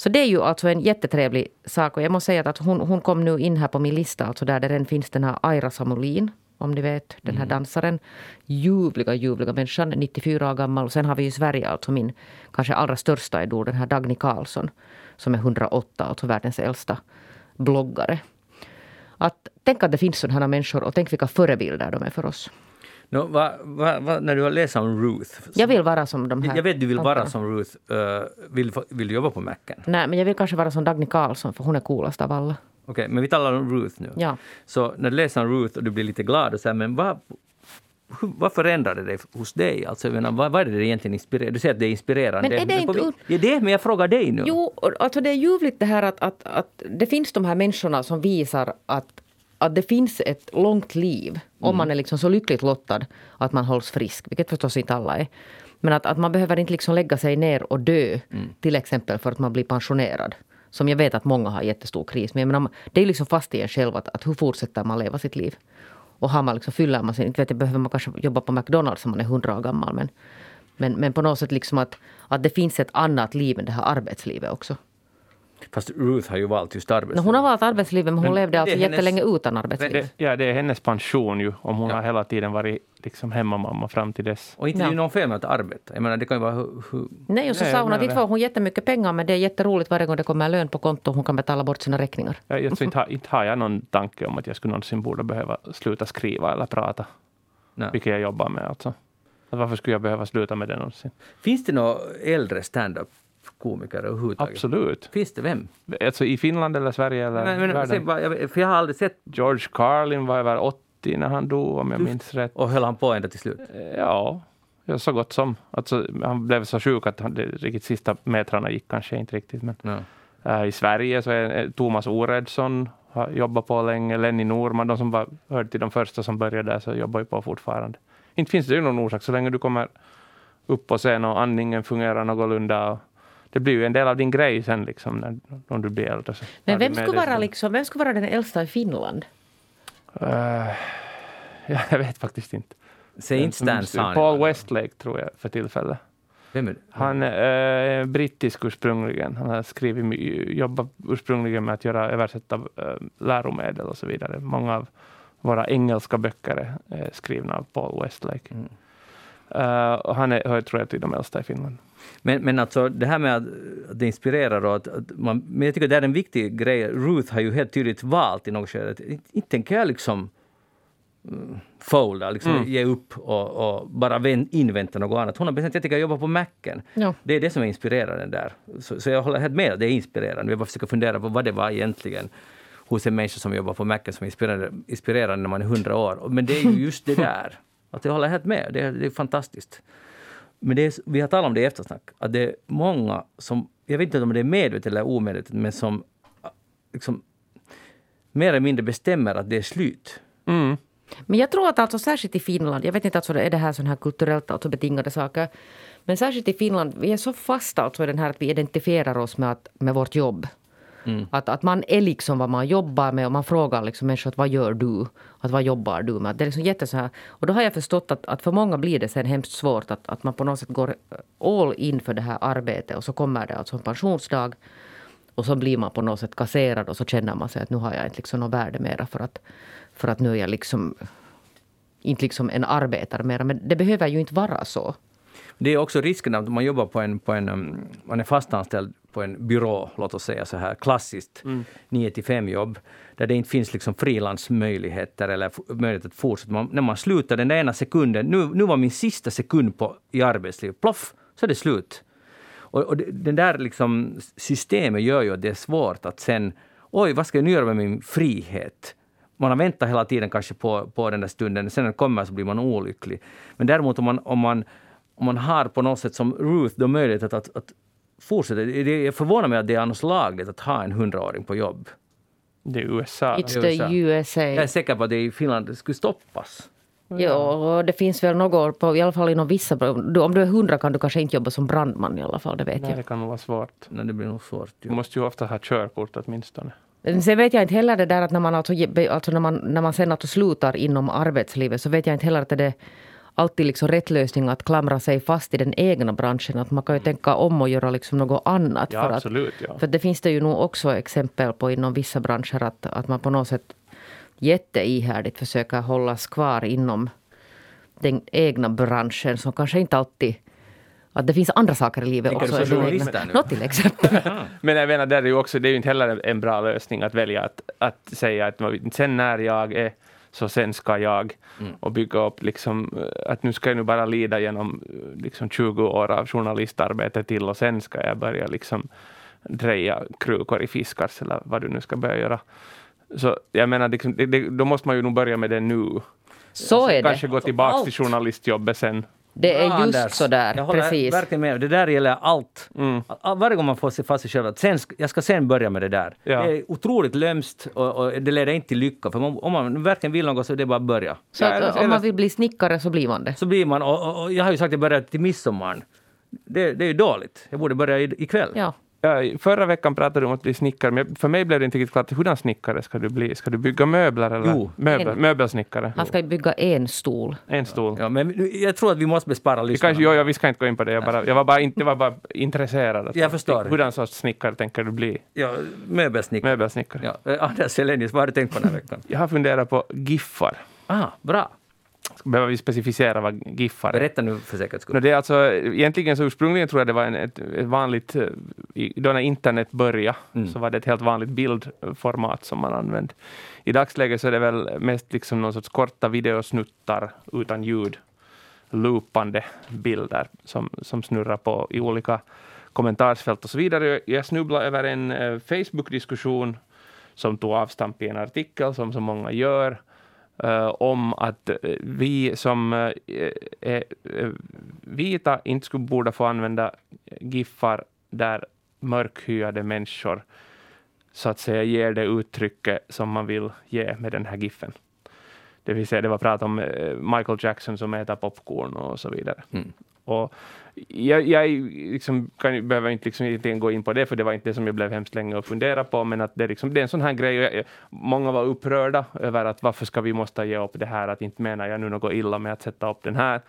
Speaker 2: Så det är ju alltså en jättetrevlig sak. Och jag måste säga att hon, hon kom nu in här på min lista, alltså där det redan finns den här Aira Samolin, om ni vet, den här mm. dansaren. Ljuvliga, ljuvliga människan, 94 år gammal. sen har vi i Sverige alltså min kanske allra största idol, den här Dagny Karlsson, som är 108, alltså världens äldsta bloggare. Att, tänk att det finns sådana här människor och tänk vilka förebilder de är för oss.
Speaker 1: No, va, va, va, när du har läst om Ruth.
Speaker 2: Jag vill vara som de här.
Speaker 1: Jag vet du vill vara som Ruth. Uh, vill, vill du jobba på Macken?
Speaker 2: Nej, men jag vill kanske vara som Dagny Karlsson för hon är coolast av alla.
Speaker 1: Okej, okay, men vi talar om Ruth nu.
Speaker 2: Ja.
Speaker 1: Så när du läser om Ruth och du blir lite glad och så här, men vad, vad förändrade det hos dig? Alltså, menar, vad, vad är det egentligen inspirerar? Du säger att det är inspirerande.
Speaker 2: Men är det inte...
Speaker 1: Ja, det, men jag frågar dig nu.
Speaker 2: Jo, alltså det är ljuvligt det här att, att, att det finns de här människorna som visar att att det finns ett långt liv mm. om man är liksom så lyckligt lottad att man hålls frisk, vilket förstås inte alla är. Men att, att man behöver inte liksom lägga sig ner och dö, mm. till exempel för att man blir pensionerad. Som jag vet att många har jättestor kris. Men menar, det är liksom fast i en själv att, att hur fortsätter man leva sitt liv? Och har man liksom, fyller man sig, inte vet jag, behöver man kanske jobba på McDonalds om man är hundra år gammal. Men, men, men på något sätt liksom att, att det finns ett annat liv än det här arbetslivet också.
Speaker 1: Fast Ruth har ju valt just arbetslivet.
Speaker 2: hon har valt arbetslivet men hon men levde alltså hennes, jättelänge utan arbetslivet.
Speaker 3: ja, det är hennes pension ju om hon ja. har hela tiden varit liksom hemmamamma fram till dess.
Speaker 1: Och inte ja. det är någon fel med att arbeta. Jag menar, det kan ju vara hur, hur...
Speaker 2: Nej, och så Nej, sa hon att inte får hon jättemycket pengar men det är jätteroligt varje gång det kommer lön på konto och hon kan betala bort sina räkningar.
Speaker 3: Ja, jag inte, inte har jag någon tanke om att jag skulle någonsin borde behöva sluta skriva eller prata. Nej. Vilket jag jobbar med alltså. Varför skulle jag behöva sluta med det någonsin?
Speaker 1: Finns det några äldre stand-up komiker överhuvudtaget?
Speaker 3: Absolut.
Speaker 1: Finns det? Vem?
Speaker 3: Alltså i Finland eller Sverige eller
Speaker 1: men, men, världen? Bara, för jag har aldrig sett...
Speaker 3: George Carlin var över 80 när han dog om jag minns rätt.
Speaker 1: Och höll han på ända till slut?
Speaker 3: Ja, ja så gott som. Alltså, han blev så sjuk att han, de riktigt sista metrarna gick kanske inte riktigt. Men, ja. uh, I Sverige så är Thomas Oredsson har jobbat på länge, Lenny Norman, de som var, hörde till de första som började där så jobbar ju på fortfarande. Inte finns det ju någon orsak så länge du kommer upp på scen och andningen fungerar någorlunda och det blir ju en del av din grej sen liksom när, om du blir äldre. Så
Speaker 2: Men vem skulle, vara liksom, vem skulle vara den äldsta i Finland?
Speaker 3: Uh, ja, jag vet faktiskt inte.
Speaker 1: Säg inte Stan.
Speaker 3: Paul Westlake tror jag för tillfället.
Speaker 1: Vem är det?
Speaker 3: Han är äh, brittisk ursprungligen. Han har skrivit, jobbat ursprungligen med att göra översätta äh, läromedel och så vidare. Många av våra engelska böcker är skrivna av Paul Westlake. Mm. Uh, och han är, hör, tror jag till de äldsta i Finland.
Speaker 1: Men, men alltså det här med att, det inspirerar och att, att man, men jag tycker det är en viktig grej. Ruth har ju helt tydligt valt i något skede att inte tänker jag liksom mm, folda, liksom
Speaker 3: Mm.
Speaker 1: ge upp och, och bara vän, invänta något annat. Hon har bestämt att jag tänker jobba på Macken.
Speaker 2: Ja.
Speaker 1: Det är det som är inspirerande där. Så, så jag håller helt med, det är inspirerande. Vi bara försöker fundera på vad det var egentligen hos en människa som jobbar på Macken som är inspirerande, inspirerande när man är hundra år. Men det är ju just det där. Att jag håller helt med, det det är fantastiskt. Men det är, vi har talat om det i eftersnack, att det är många som, jag vet inte om det är medvetet eller omedvetet, men som liksom, mer eller mindre bestämmer att det är slut.
Speaker 3: Mm.
Speaker 2: Men jag tror att alltså särskilt i Finland, jag vet inte alltså är det här sån här kulturellt alltså betingade saker. Men särskilt i Finland, vi är så fasta alltså i den här att vi identifierar oss med, att, med vårt jobb. Att, att man är liksom vad man jobbar med och man frågar liksom människor att vad gör du? Att vad jobbar du med? Det är liksom jätte så här. Och då har jag förstått att, att för många blir det sen hemskt svårt att, att man på något sätt går all in för det här arbetet och så kommer det alltså en pensionsdag. Och så blir man på något sätt kasserad och så känner man sig att nu har jag inte liksom något värde mera för att, för att nu är jag liksom inte liksom en arbetare mera. Men det behöver ju inte vara så.
Speaker 1: Det är också risken att man jobbar på en, på en um, man är fastanställd på en byrå, låt oss säga så här klassiskt 9 till 5 jobb, där det inte finns liksom frilansmöjligheter eller möjlighet att fortsätta. Man, när man slutar den där ena sekunden, nu, nu var min sista sekund på, i arbetslivet, ploff, så är det slut. Och, och det, den där liksom systemet gör ju att det är svårt att sen, oj, vad ska jag nu göra med min frihet? Man har väntat hela tiden kanske på, på den där stunden, sen när den kommer så blir man olycklig. Men däremot om man, om man, om man har på något sätt som Ruth då möjlighet att, att, att fortsätta, det, förvånar mig att det är annars lagligt att ha en hundraåring på jobb.
Speaker 3: Det är USA.
Speaker 2: It's the USA.
Speaker 1: Jag är säker på att det i Finland det skulle stoppas.
Speaker 2: Ja, och det finns väl något, på, i alla fall inom vissa... du- Om du är hundra kan du kanske inte jobba som brandman i alla fall, det vet
Speaker 3: Nej,
Speaker 2: jag.
Speaker 3: det kan nog vara svårt.
Speaker 1: Nej, det blir nog svårt.
Speaker 3: Du
Speaker 1: ju.
Speaker 3: måste ju ofta ha körkort åtminstone.
Speaker 2: Men Sen vet jag inte heller det där att när man, alltså, alltså när man, när man sen alltså slutar inom arbetslivet så vet jag inte heller att det är alltid liksom rätt lösning att klamra sig fast i den egna branschen. Att man kan ju tänka om och göra liksom något annat.
Speaker 3: Ja,
Speaker 2: för att,
Speaker 3: absolut. Ja.
Speaker 2: För det finns det ju nog också exempel på inom vissa branscher att, att man på något sätt jätteihärdigt försöker hållas kvar inom den egna branschen som kanske inte alltid... Att det finns andra saker i livet
Speaker 1: Tänker
Speaker 2: också.
Speaker 1: nu?
Speaker 2: Nå, till exempel.
Speaker 3: Men jag menar, där är ju också, det är ju inte heller en bra lösning att välja att, att säga att man- sen när jag är så sen ska jag och bygga upp liksom eh, att nu ska jag nu bara lida genom eh, liksom 20 år av journalistarbete till och sen ska jag börja liksom dreja krukor i fiskars eller vad du nu ska börja göra. Så jag menar, liksom, det, det, då måste man ju nog börja med det nu.
Speaker 2: Så är det.
Speaker 3: Kanske gå tillbaka till journalistjobbet sen.
Speaker 2: Det är
Speaker 1: Bra,
Speaker 2: just
Speaker 1: Anders.
Speaker 2: så där,
Speaker 1: Jag håller
Speaker 2: precis.
Speaker 1: verkligen med. Det där gäller allt.
Speaker 3: Mm.
Speaker 1: Varje gång man får se fast sig själv att sen, jag ska sen börja med det där.
Speaker 3: Ja.
Speaker 1: Det är otroligt lömskt och, och det leder inte till lycka. För man, om man verkligen vill något så är det bara att börja.
Speaker 2: Så
Speaker 3: Ja,
Speaker 2: att,
Speaker 3: eller-
Speaker 2: om man vill bli snickare så blir man det.
Speaker 1: Så blir man, och, och, och jag har ju sagt att jag börjar till midsommar. Det, det är ju dåligt. Jag borde börja i- ikväll.
Speaker 2: Ja.
Speaker 3: Ja, förra veckan pratade du om att bli snickare, men för mig blev det inte riktigt klart. Hurdan snickare ska du bli? Ska du bygga möbler eller
Speaker 1: Jo.
Speaker 3: möbel,
Speaker 2: En.
Speaker 3: möbelsnickare?
Speaker 2: Han ska bygga en stol.
Speaker 3: En stol.
Speaker 1: Ja, men jag tror att vi måste bespara
Speaker 3: Vi
Speaker 1: lyssnarna.
Speaker 3: kanske, jo, ja, vi ska inte gå in på det. Jag, bara, jag, var, bara, inte- var bara intresserad. Att-
Speaker 1: Jag förstår.
Speaker 3: Hurdan sorts snickare tänker du bli?
Speaker 1: Ja, möbelsnickare.
Speaker 3: Möbelsnickare?
Speaker 1: Ja. eh, Anders Selenius, vad har du tänkt på den här veckan?
Speaker 3: Jag har funderat på giffar.
Speaker 1: Ah, bra.
Speaker 3: Behöver vi specificera vad giffar är?
Speaker 1: Berätta nu för säkerhets skull.
Speaker 3: No, det är alltså, egentligen så ursprungligen tror jag det var en, ett, ett vanligt, eh, då när internet började,
Speaker 1: Mm.
Speaker 3: så var det ett helt vanligt bildformat som man använde. I dagsläget så är det väl mest liksom någon sorts korta videosnuttar utan ljud, loopande bilder som, som snurrar på i olika kommentarsfält och så vidare. Jag snubblade över en eh, Facebook-diskussion som tog avstamp i en artikel som så många gör, Eh, om att eh, vi som är vita inte skulle borde få använda giffar där mörkhyade människor så att säga ger det uttrycket som man vill ge med den här giffen. Det vill säga, det var prat om Michael Jackson som äter popcorn och så vidare.
Speaker 1: Mm.
Speaker 3: Och jag, jag liksom, kan, behöver inte liksom egentligen gå in på det, för det var inte det som jag blev hemskt länge och fundera på, men att det, är liksom, det är en sån här grej. och jag- många var upprörda över att varför ska vi måste ge upp det här, att inte menar jag nu något illa med att sätta upp den här.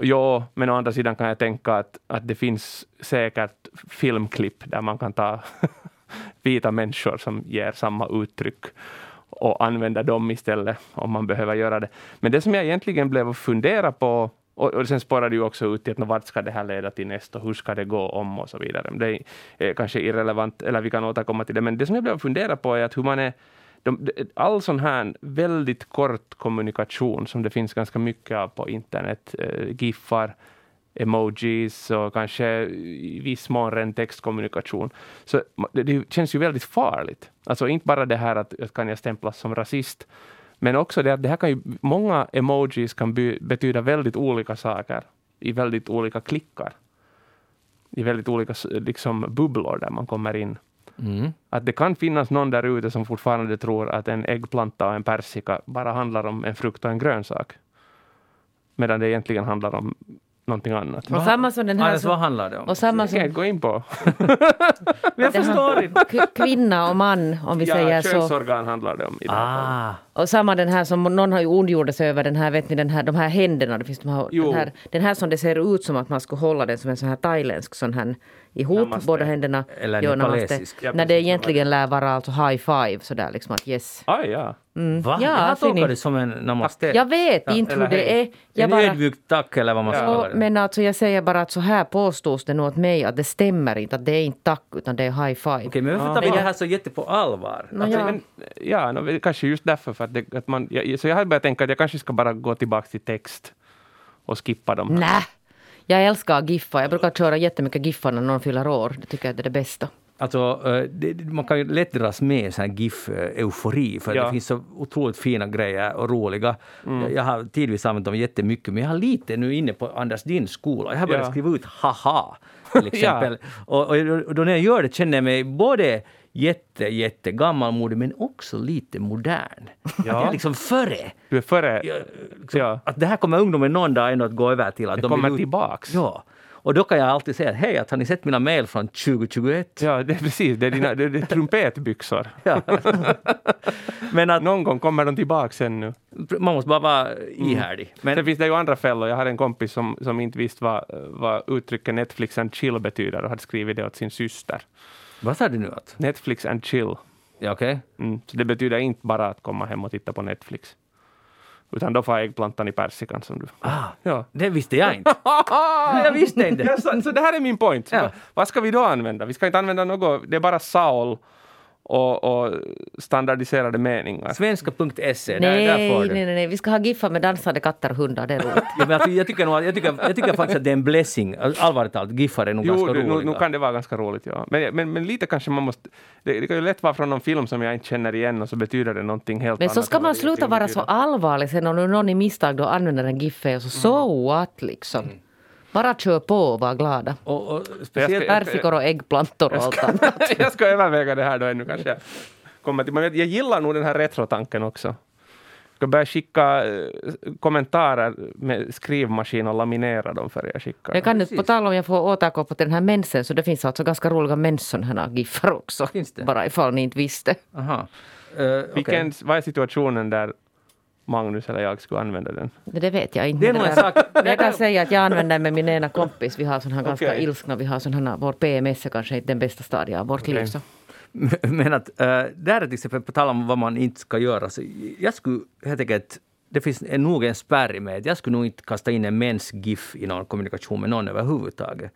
Speaker 3: Ja, men å andra sidan kan jag tänka att, att det finns säkert filmklipp där man kan ta vita människor som ger samma uttryck och använda dem istället om man behöver göra det. Men det som jag egentligen blev att fundera på och, och sen spårar det ju också ut till att vart ska det här leda till nästa och hur ska det gå om och så vidare. Det är, är kanske irrelevant, eller vi kan återkomma till det, men det som jag blev fundera på är att hur man är de, all sån här väldigt kort kommunikation som det finns ganska mycket av på internet, eh, giffar, emojis och kanske i viss mån ren textkommunikation. Så det, det, känns ju väldigt farligt. Alltså inte bara det här att, att kan jag stämplas som rasist, men också det att det här kan ju, många emojis kan by, betyda väldigt olika saker i väldigt olika klickar. I väldigt olika liksom, bubblor där man kommer in. Mm. Att det kan finnas någon där ute som fortfarande tror att en äggplanta och en persika bara handlar om en frukt och en grönsak. Medan det egentligen handlar om någonting annat.
Speaker 2: Och samma som den här...
Speaker 1: Alltså, vad handlar det om?
Speaker 3: Och samma som, jag gå in på.
Speaker 1: jag förstår inte.
Speaker 2: Kvinna och man, om vi
Speaker 3: ja,
Speaker 2: säger
Speaker 3: så.
Speaker 2: Ja,
Speaker 3: könsorgan handlar det om. I ah.
Speaker 2: Och samma den här som någon har ju ondgjort sig över, den här, vet ni, den här, de här händerna. Det finns de här, den, här, den här som det ser ut som att man skulle hålla den som en sån här thailändsk sån här ihop, Namaste. båda händerna.
Speaker 1: Eller jo, nepalesisk.
Speaker 2: Ja, när det egentligen lär vara alltså high five, sådär liksom att yes.
Speaker 3: Ah, ja.
Speaker 1: Mm. Va? Ja, jag tolkar det som en namaste.
Speaker 2: Jag vet ja, inte hur det är.
Speaker 1: Jag en bara, ödmjukt tack eller vad man ska
Speaker 2: ja. Men alltså jag säger bara att så här påstås det nog åt mig att det stämmer inte, att det är inte tack utan det är high five. Okej,
Speaker 1: okay, men varför tar vi det här så jätte på allvar?
Speaker 2: No, alltså, ja,
Speaker 3: men, ja no, kanske just därför för att, det, att man, jag, så jag hade börjat tänka att jag kanske ska bara gå tillbaka till text och skippa dem.
Speaker 2: Nej. Jag älskar giffar. Jag brukar köra jättemycket giffar när någon fyller år. Det tycker jag är det bästa.
Speaker 1: Alltså, eh, det, man kan ju lätt dras med i GIF-eufori, för ja. det finns så otroligt fina grejer och roliga. Mm. Jag har tidvis använt dem jättemycket, men jag har lite nu inne på Anders din skola. Jag har börjat ja. skriva ut haha, till exempel. ja. och, och, då när jag gör det känner jag mig både jätte, jätte gammalmodig men också lite modern. Ja. jag är liksom före.
Speaker 3: Du är före. Jag,
Speaker 1: liksom, ja. Att det här kommer ungdomen någon dag ändå att gå över till. Att
Speaker 3: det
Speaker 1: de
Speaker 3: kommer tillbaks.
Speaker 1: Ja. Och då kan jag alltid säga hej, att har ni sett mina mejl från 2021?
Speaker 3: Ja, det är precis. Det är, dina, det är trumpetbyxor.
Speaker 1: ja.
Speaker 3: Men att, Någon gång kommer de tillbaka sen nu.
Speaker 1: Man måste bara vara ihärdig.
Speaker 3: Mm. Men Sen finns det ju andra fällor. Jag har en kompis som, som inte visste vad, vad uttrycket Netflix and chill betyder och hade skrivit det åt sin syster.
Speaker 1: Vad sa du nu? Att?
Speaker 3: Netflix and chill.
Speaker 1: Ja, okay.
Speaker 3: Mm, så det betyder inte bara att komma hem och titta på Netflix. Utan då får äggplantan i persikan som du...
Speaker 1: Ah, ja. Det visste jag inte. jag visste inte.
Speaker 3: Så, så, det här är min point. Ja. Vad ska vi då använda? Vi ska inte använda något, det är bara Saul och, och standardiserade meningar.
Speaker 1: Svenska.se,
Speaker 2: nej,
Speaker 1: där, där får
Speaker 2: du. Nej, nej, nej, vi ska ha giffar med dansande katter och hundar, det är roligt.
Speaker 1: ja, men alltså, jag, tycker nog, jag, tycker, jag tycker faktiskt att det är en blessing, allvarligt talat, giffar är nog jo, ganska roliga.
Speaker 3: Jo, nu kan det vara ganska roligt, ja. Men, men, men lite kanske man måste, det, det kan ju lätt vara från någon film som jag inte känner igen och så betyder det någonting helt
Speaker 2: men annat. Men så ska man sluta vara så allvarlig sen om någon i misstag då använder en giffe och så, mm. so what liksom. Mm. Bara kör på och var glada. Och, och speciellt persikor och äggplantor och allt annat.
Speaker 3: jag ska överväga det här då ännu kanske. Kommer till, men jag gillar nog den här retrotanken också. Jag ska börja skicka eh, kommentarer med skrivmaskin och laminera dem för jag skickar.
Speaker 2: Jag kan nu, på tal om jag får återkoppla till den här mensen, så det finns alltså ganska roliga mens här giffar också. Finns det? Bara ifall ni inte visste.
Speaker 1: Aha. Uh, eh, okay.
Speaker 3: Vilken, vad är situationen där Magnus eller jag skulle använda den?
Speaker 2: Det vet jag inte. Det är nog en sak. Jag kan säga att jag använder den med min ena kompis. Vi har sån här ganska okay. ilskna, vi har sån här, vår PMS är kanske inte den bästa stadiet av vårt okay. liv. Så.
Speaker 1: Men att äh, där är till exempel, på tal om vad man inte ska göra, så jag skulle helt enkelt det finns nog en spärr med jag skulle nog inte kasta in en mens-GIF i någon kommunikation med någon överhuvudtaget.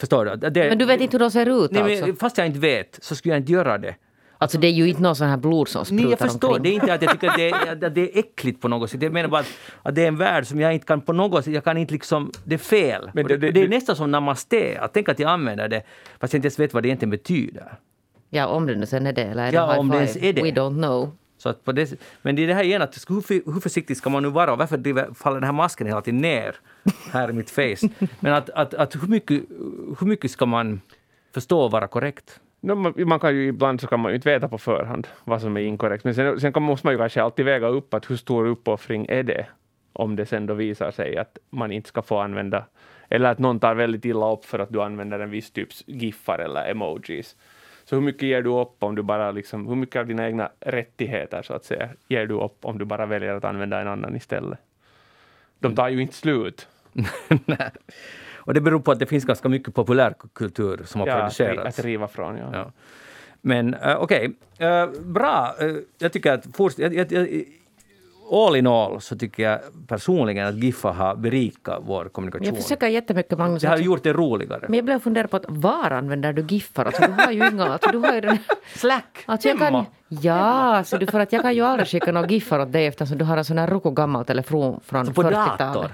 Speaker 1: Förstår du? Det,
Speaker 2: men du vet inte hur de ser ut
Speaker 1: nej,
Speaker 2: alltså?
Speaker 1: Men, fast jag inte vet så skulle jag inte göra det.
Speaker 2: Alltså det är ju inte någon sån här blod som sprutar
Speaker 1: Nej, jag förstår.
Speaker 2: Omkring.
Speaker 1: Det är inte att jag tycker att det, är, att det är äckligt på något sätt. Jag menar bara att, att, det är en värld som jag inte kan på något sätt, jag kan inte liksom, det är fel. Men det, det, det är nästan som namaste, att tänka att jag använder det fast jag inte ens vet vad det egentligen betyder.
Speaker 2: Ja, om det nu sen är det eller är det
Speaker 1: ja,
Speaker 2: high
Speaker 1: om
Speaker 2: five?
Speaker 1: Det är det.
Speaker 2: We don't know.
Speaker 1: Så att på det, men det är det här igen, att hur, hur försiktig ska man nu vara? Varför driver, faller den här masken hela tiden ner här i mitt face? Men att, att, att hur, mycket, hur mycket ska man förstå och vara korrekt?
Speaker 3: No, man kan ju ibland så kan man ju inte veta på förhand vad som är inkorrekt, men sen, sen måste man ju kanske alltid väga upp att hur stor uppoffring är det om det sen då visar sig att man inte ska få använda, eller att någon tar väldigt illa upp för att du använder en viss typs giffar eller emojis. Så hur mycket ger du upp om du bara liksom, hur mycket av dina egna rättigheter så att säga ger du upp om du bara väljer att använda en annan istället? De tar ju inte slut.
Speaker 1: Och det beror på att det finns ganska mycket populärkultur som har
Speaker 3: ja,
Speaker 1: producerats.
Speaker 3: att riva från, ja. ja.
Speaker 1: Men uh, okej, okay. uh, eh, bra. Uh, jag tycker att fortsätt, jag, jag, jag, all in all så tycker jag personligen att Giffa har berikat vår kommunikation.
Speaker 2: Jag försöker jättemycket Magnus.
Speaker 1: Det har gjort det roligare.
Speaker 2: Men jag blev fundera på att var använder du giffar? Alltså, du har ju inga... Alltså, du har ju den,
Speaker 1: Slack!
Speaker 2: alltså, jag kan, ja, så du, för att jag kan ju aldrig skicka några giffar åt dig eftersom du har en sån här roko gammal telefon från
Speaker 1: Så på
Speaker 2: 40-talet.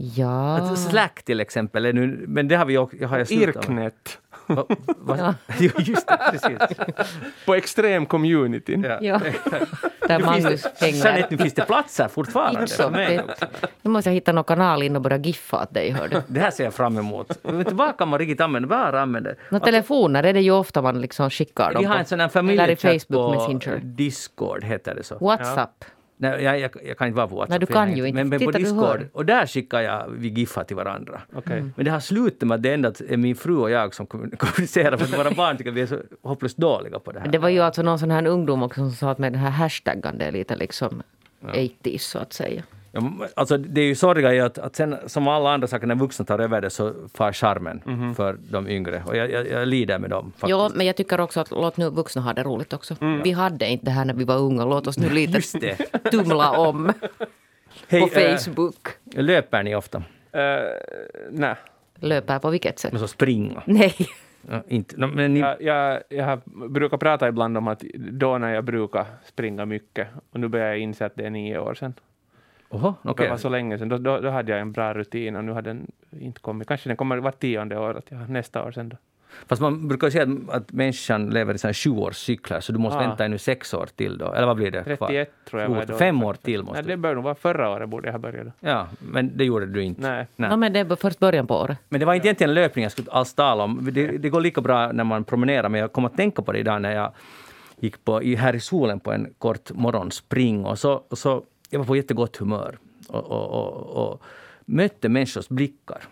Speaker 2: Ja.
Speaker 1: Att Slack till exempel, är nu, men det har vi också- har jag.
Speaker 3: Irknet.
Speaker 1: Va, va,
Speaker 2: Ja.
Speaker 1: Just det, precis.
Speaker 3: På extrem communityn.
Speaker 1: Ja.
Speaker 2: Ja. Där
Speaker 1: Nu
Speaker 2: Magnus
Speaker 1: finns det,
Speaker 2: hänger.
Speaker 1: Nu finns det platser fortfarande. Också.
Speaker 2: nu måste jag hitta någon kanal in och börja giffa åt dig. Hör du.
Speaker 1: Det här ser jag fram emot. Vet vad kan man riktigt använda? Vad använder?
Speaker 2: Nå, telefoner är det ju ofta man liksom skickar dem
Speaker 1: Vi har en sån här familjechatt
Speaker 2: Facebook
Speaker 1: på
Speaker 2: Messenger.
Speaker 1: Discord, heter det så.
Speaker 2: Whatsapp.
Speaker 1: Nej, jag, jag, jag kan inte vara på WhatsApp.
Speaker 2: Nej, du kan ju inte.
Speaker 1: Men, men på Discord, och där skickar jag vi giffar till varandra.
Speaker 3: Okej.
Speaker 1: Men det har slutat med att det endast är min fru och jag som kommun- kommunicerar för att våra barn tycker att vi är så hopplöst dåliga på det här.
Speaker 2: Det var ju alltså någon sån här ungdom också som sa att med den här hashtaggan det är lite liksom 80s så att säga.
Speaker 1: Alltså, det är ju sorgliga i att, att sen som alla andra saker när vuxna tar över det så far charmen
Speaker 2: Mhm.
Speaker 1: för de yngre. Och jag, jag, jag lider med dem faktiskt.
Speaker 2: Ja, men jag tycker också att låt nu vuxna ha det roligt också. Vi hade inte det här när vi var unga. Låt oss nu lite tumla om
Speaker 1: Hej,
Speaker 2: på
Speaker 1: eh,
Speaker 2: Facebook.
Speaker 1: löper ni ofta?
Speaker 3: Uh, nej.
Speaker 2: Löper på vilket sätt?
Speaker 1: Men så springa?
Speaker 2: Nej.
Speaker 1: Ja, inte. No, men ni,
Speaker 3: Jag, jag, jag brukar prata ibland om att då när jag brukar springa mycket, och nu börjar jag inse att det är nio år sedan.
Speaker 1: Oho,
Speaker 3: Det
Speaker 1: okej.
Speaker 3: var så länge sedan. Då, då, då hade jag en bra rutin och nu har den inte kommit. Kanske den kommer vart tionde år, att jag, nästa år sen då.
Speaker 1: Fast man brukar säga att, att människan lever i sjuårscykler så du måste
Speaker 3: Ah.
Speaker 1: vänta ännu sex år till då. Eller vad blir det? kvar?
Speaker 3: 31 tror jag var.
Speaker 1: Fem år till måste
Speaker 3: Nej,
Speaker 1: du.
Speaker 3: det bör nog vara förra året borde jag ha börjat. Då.
Speaker 1: Ja, men det gjorde du inte.
Speaker 3: Nej.
Speaker 1: Nej.
Speaker 2: No, men det är först början på året.
Speaker 1: Men det var inte egentligen löpning jag skulle alls tala om. Det, det går lika bra när man promenerar, men jag kom att tänka på det idag när jag gick på, i, här i solen på en kort morgonspring. Och så, och så, jag var på jättegott humör och, och, och, och mötte människors blickar.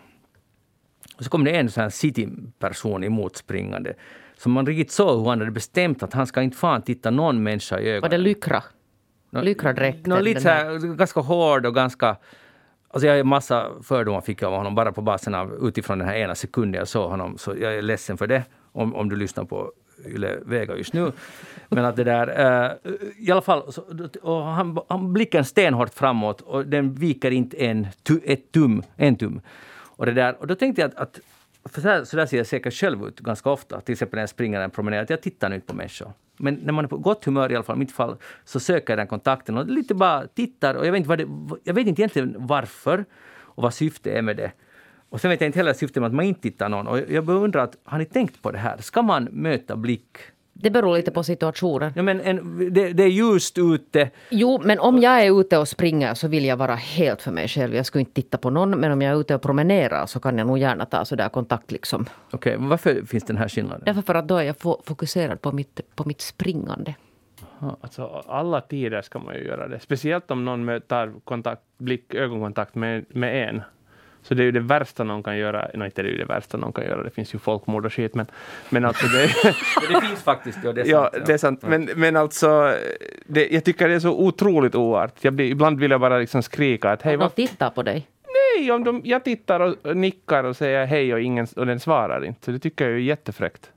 Speaker 1: Och så kom det en sån här cityperson emot springande som man riktigt såg hur han hade bestämt att han ska inte fan titta någon människa i ögonen.
Speaker 2: Var det Lyckra?
Speaker 1: Nå-
Speaker 2: Lyckradräkten,
Speaker 1: nå, lite så
Speaker 2: här-
Speaker 1: ganska hård och ganska... Alltså jag massa fördomar fick jag av honom bara på basen av utifrån den här ena sekunden jag såg honom. Så jag är ledsen för det om, om du lyssnar på Yle Vega just nu. Men att det där... eh, I alla fall, och han, han blickar stenhårt framåt och den viker inte en, tu, ett tum, en tum. Och, det där, och då tänkte jag att, att för så, här, så där ser jag säkert själv ut ganska ofta. Till exempel när jag springer en promenad. att Jag tittar inte på människor. Men när man är på gott humör i alla fall, i mitt fall, så söker jag den kontakten och lite bara tittar. Och jag vet inte, vad det, jag vet inte egentligen varför och vad syftet är med det. Och sen vet jag inte heller syftet med att man inte tittar någon. Och jag undrar, att, har ni tänkt på det här? Ska man möta blick?
Speaker 2: Det beror lite på situationen.
Speaker 1: Ja, men en, det, det är ljust ute.
Speaker 2: Jo, men om jag är ute och springer så vill jag vara helt för mig själv. Jag skulle inte titta på någon. Men om jag är ute och promenerar så kan jag nog gärna ta sådär kontakt. Liksom.
Speaker 1: Okej, varför finns den här skillnaden?
Speaker 2: Därför för att då är jag fo- fokuserad på mitt, på mitt springande.
Speaker 3: Alltså, alla tider ska man ju göra det. Speciellt om någon tar kontakt, blick, ögonkontakt med, med en. Så det är ju det värsta någon kan göra. Nej, inte det är ju det värsta någon kan göra. Det finns ju folkmord och skit. Men, men alltså det,
Speaker 1: det finns faktiskt, ja det är
Speaker 3: ja,
Speaker 1: sant.
Speaker 3: det är sant. Men, men alltså, det, jag tycker det är så otroligt oartigt. Jag blir, ibland vill jag bara liksom skrika att hej,
Speaker 2: de tittar på dig.
Speaker 3: Nej, om de, jag tittar och, nickar och säger hej och, ingen, och den svarar inte. Så det tycker jag är jättefräckt.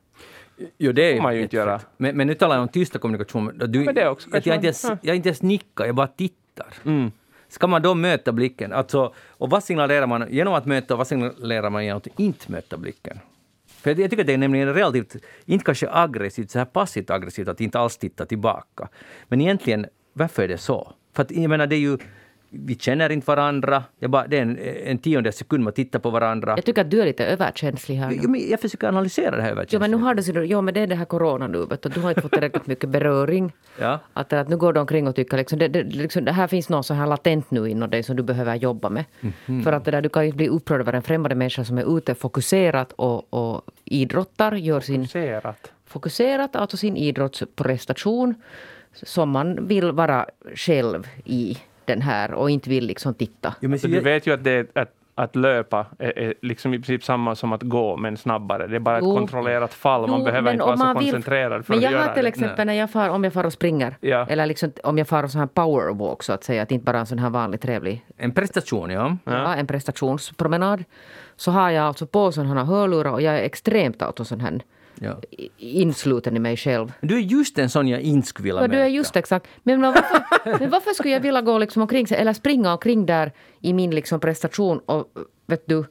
Speaker 1: Jo, det
Speaker 3: får man ju inte göra.
Speaker 1: Men, men nu talar jag om tysta kommunikation. Du,
Speaker 3: Men det också,
Speaker 1: att jag, inte ens, jag inte ens nickar, jag bara tittar.
Speaker 3: Mm.
Speaker 1: Ska man då möta blicken? Alltså, och vad signalerar man genom att möta och vad signalerar man genom att inte möta blicken? För jag, tycker att det är nämligen relativt, inte kanske aggressivt, så här passivt aggressivt att inte alls titta tillbaka. Men egentligen, varför är det så? För att jag menar, det är ju, vi känner inte varandra. Jag bara, det är en, en tiondels sekund man tittar på varandra.
Speaker 2: Jag tycker att du är lite överkänslig här. nu.
Speaker 1: Jo, men jag försöker analysera det här
Speaker 2: Jo,
Speaker 1: överkänsligt.
Speaker 2: men nu har du, så- jo, men det är det här corona nu. Vet du. du har inte fått tillräckligt mycket beröring.
Speaker 1: Ja.
Speaker 2: Att, att nu går de omkring och tycker liksom, det, det, liksom, det här finns något så här latent nu inom dig som du behöver jobba med.
Speaker 1: Mhm.
Speaker 2: För att det där, du kan ju bli upprörd över en främmande människa som är ute fokuserat och, och idrottar, gör sin
Speaker 3: Serat.
Speaker 2: fokuserat, alltså sin idrottsprestation som man vill vara själv i den här och inte vill liksom titta.
Speaker 1: Jo, men
Speaker 3: Så
Speaker 1: så
Speaker 3: du
Speaker 1: jag-
Speaker 3: vet ju att, det, är- att, att löpa är, är liksom i princip samma som att gå, men snabbare. Det är bara ett
Speaker 2: Jo.
Speaker 3: kontrollerat fall. Man
Speaker 2: Jo,
Speaker 3: behöver
Speaker 2: men
Speaker 3: inte
Speaker 2: om
Speaker 3: vara så
Speaker 2: vill-
Speaker 3: koncentrerad för
Speaker 2: Men
Speaker 3: att
Speaker 2: jag
Speaker 3: göra
Speaker 2: har till
Speaker 3: det.
Speaker 2: exempel när jag far, om jag far och springer,
Speaker 3: Ja.
Speaker 2: eller liksom, om jag far en sån här powerwalk så att säga, att inte bara en sån här vanlig trevlig
Speaker 1: En prestation, ja.
Speaker 2: ja. en prestationspromenad, så har jag alltså på sådana här hörlurar och jag är extremt alltså sån här
Speaker 1: Ja.
Speaker 2: insluten i mig själv.
Speaker 1: Du är just en sån jag inte skulle vilja
Speaker 2: Ja, du är just exakt. Men, men, varför, men varför skulle jag vilja gå liksom omkring eller springa omkring där i min liksom prestation och vet du,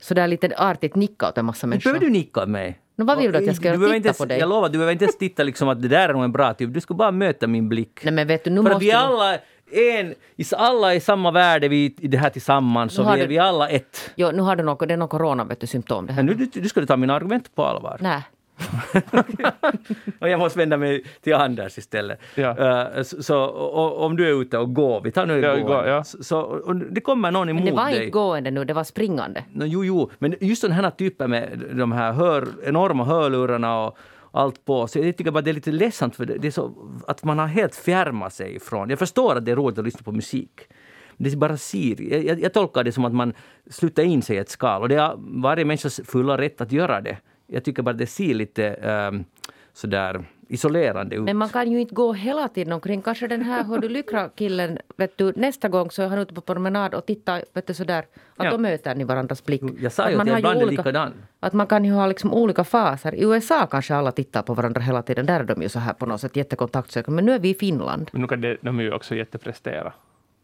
Speaker 2: sådär lite artigt nicka åt en massa människor?
Speaker 1: behöver du nicka åt mig.
Speaker 2: Nå, vad vill du att jag ska Titta
Speaker 1: inte
Speaker 2: på dig?
Speaker 1: Jag lovar, du behöver inte ens titta liksom att det där är nog en bra typ. Du ska bara möta min blick.
Speaker 2: Nej men vet du, nu
Speaker 1: För
Speaker 2: måste
Speaker 1: vi alla en, alla är i samma värde vi, i det här tillsammans och vi är
Speaker 2: du-
Speaker 1: vi alla ett.
Speaker 2: Jo, nu har du något, det är något corona vet du, symptom det här.
Speaker 1: Nu, du, du ska du ta mina argument på allvar.
Speaker 2: Nej.
Speaker 1: Och jag måste vända mig till Anders istället.
Speaker 3: Ja.
Speaker 1: Eh, så, så och, om du är ute och går, vi tar nu
Speaker 3: Ja,
Speaker 1: gå.
Speaker 3: gå, ja.
Speaker 1: Så, det kommer någon emot
Speaker 2: Men det var
Speaker 1: dig.
Speaker 2: inte gående nu, det var springande.
Speaker 1: No, jo, jo, men just den här typen med de här hör, enorma hörlurarna och allt på. Så jag tycker bara det är lite ledsamt för det, det är så att man har helt fjärmat sig ifrån. Jag förstår att det är roligt att lyssna på musik. Det är bara ser. Jag, jag, jag tolkar det som att man slutar in sig i ett skal och det är varje människas fulla rätt att göra det. Jag tycker bara det ser lite um, sådär isolerande ut.
Speaker 2: Men man kan ju inte gå hela tiden omkring. Kanske den här Hör du lyckra-killen, vet du, nästa gång så är han ute på promenad och tittar, vet du sådär, att
Speaker 1: Ja.
Speaker 2: då möter ni varandras blick.
Speaker 1: Jag sa ju att
Speaker 2: man
Speaker 1: jag
Speaker 2: har
Speaker 1: ibland är
Speaker 2: olika-
Speaker 1: likadan.
Speaker 2: Att man kan ju ha liksom olika faser. I USA kanske alla tittar på varandra hela tiden. Där är de ju så här på något sätt jättekontaktsökande. Men nu är vi i Finland.
Speaker 3: Men nu kan det, de är ju också jätteprestera.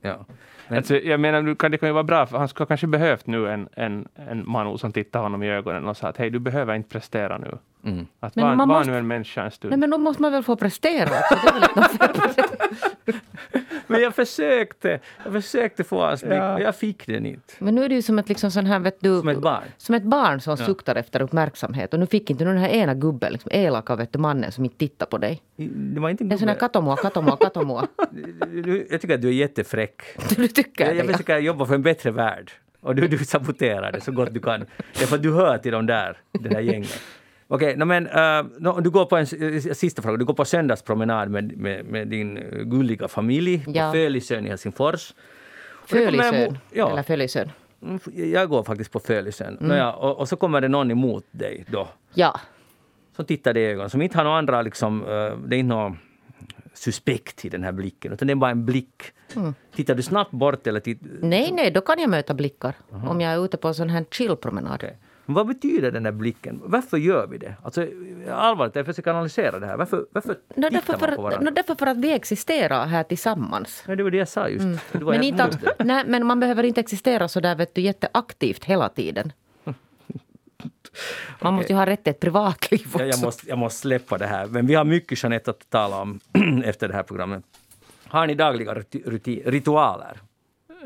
Speaker 1: Ja. Men,
Speaker 3: Alltså, jag menar, det kan ju vara bra, för han skulle kanske behövt nu en, en, en man som tittar honom i ögonen och sa att hej, du behöver inte prestera nu
Speaker 1: mm.
Speaker 3: Att
Speaker 2: Men
Speaker 3: var,
Speaker 2: man
Speaker 3: var
Speaker 2: måste-
Speaker 3: nu en människa en stund.
Speaker 2: Nej men då måste man väl få prestera också.
Speaker 1: Men jag försökte, jag försökte få hans blick
Speaker 3: Ja.
Speaker 1: jag fick den inte.
Speaker 2: Men nu är det ju som ett, liksom sån här, vet du,
Speaker 1: Som ett barn.
Speaker 2: som ett barn som suktar efter uppmärksamhet. Och nu fick inte nu den här ena gubben, liksom, elaka vet du, mannen som inte tittar på dig.
Speaker 1: Det var inte en
Speaker 2: är sån här katomoa, katomoa, katomoa.
Speaker 1: Du- Jag tycker att du är jättefräck.
Speaker 2: Du tycker
Speaker 1: Jag,
Speaker 2: det?
Speaker 1: jag
Speaker 2: ja.
Speaker 1: försöker jobba för en bättre värld. Och du, du saboterar det så gott du kan. Därför att du hör till de där, det där gänget. Okej, no, men uh, no, du går på en eh, sista fråga. Du går på söndagspromenad med, med, med din gulliga familj
Speaker 2: Ja.
Speaker 1: på Fölisön i Helsingfors.
Speaker 2: Fölisön.
Speaker 1: Ja,
Speaker 2: Eller Fölisön.
Speaker 1: Mm, jag går faktiskt på Fölisön. Nåja, och, och så kommer det någon emot dig då.
Speaker 2: Ja.
Speaker 1: som tittar dig i ögonen, som inte har några andra liksom, eh, det är inte något suspekt i den här blicken, utan det är bara en blick. Tittar du snabbt bort eller titt...
Speaker 2: Nej, nej, då kan jag möta blickar. Om jag är ute på en sån här chillpromenad.
Speaker 1: Okej. Vad betyder den där blicken? Varför gör vi det? Alltså, allvarligt, jag försöker analysera det här. Varför, varför
Speaker 2: No,
Speaker 1: tittar man
Speaker 2: för
Speaker 1: på
Speaker 2: att,
Speaker 1: varandra?
Speaker 2: no, därför för att vi existerar här tillsammans.
Speaker 1: Ja, det var det jag sa just. Var
Speaker 2: Men, inte,
Speaker 1: motstånd.
Speaker 2: nej, men man behöver inte existera så där vet du, jätteaktivt hela tiden. Man måste ju ha rätt till ett privatliv också.
Speaker 1: Ja, jag, måste, jag måste släppa det här. Men vi har mycket Jeanette att tala om efter det här programmet. Har ni dagliga ritualer?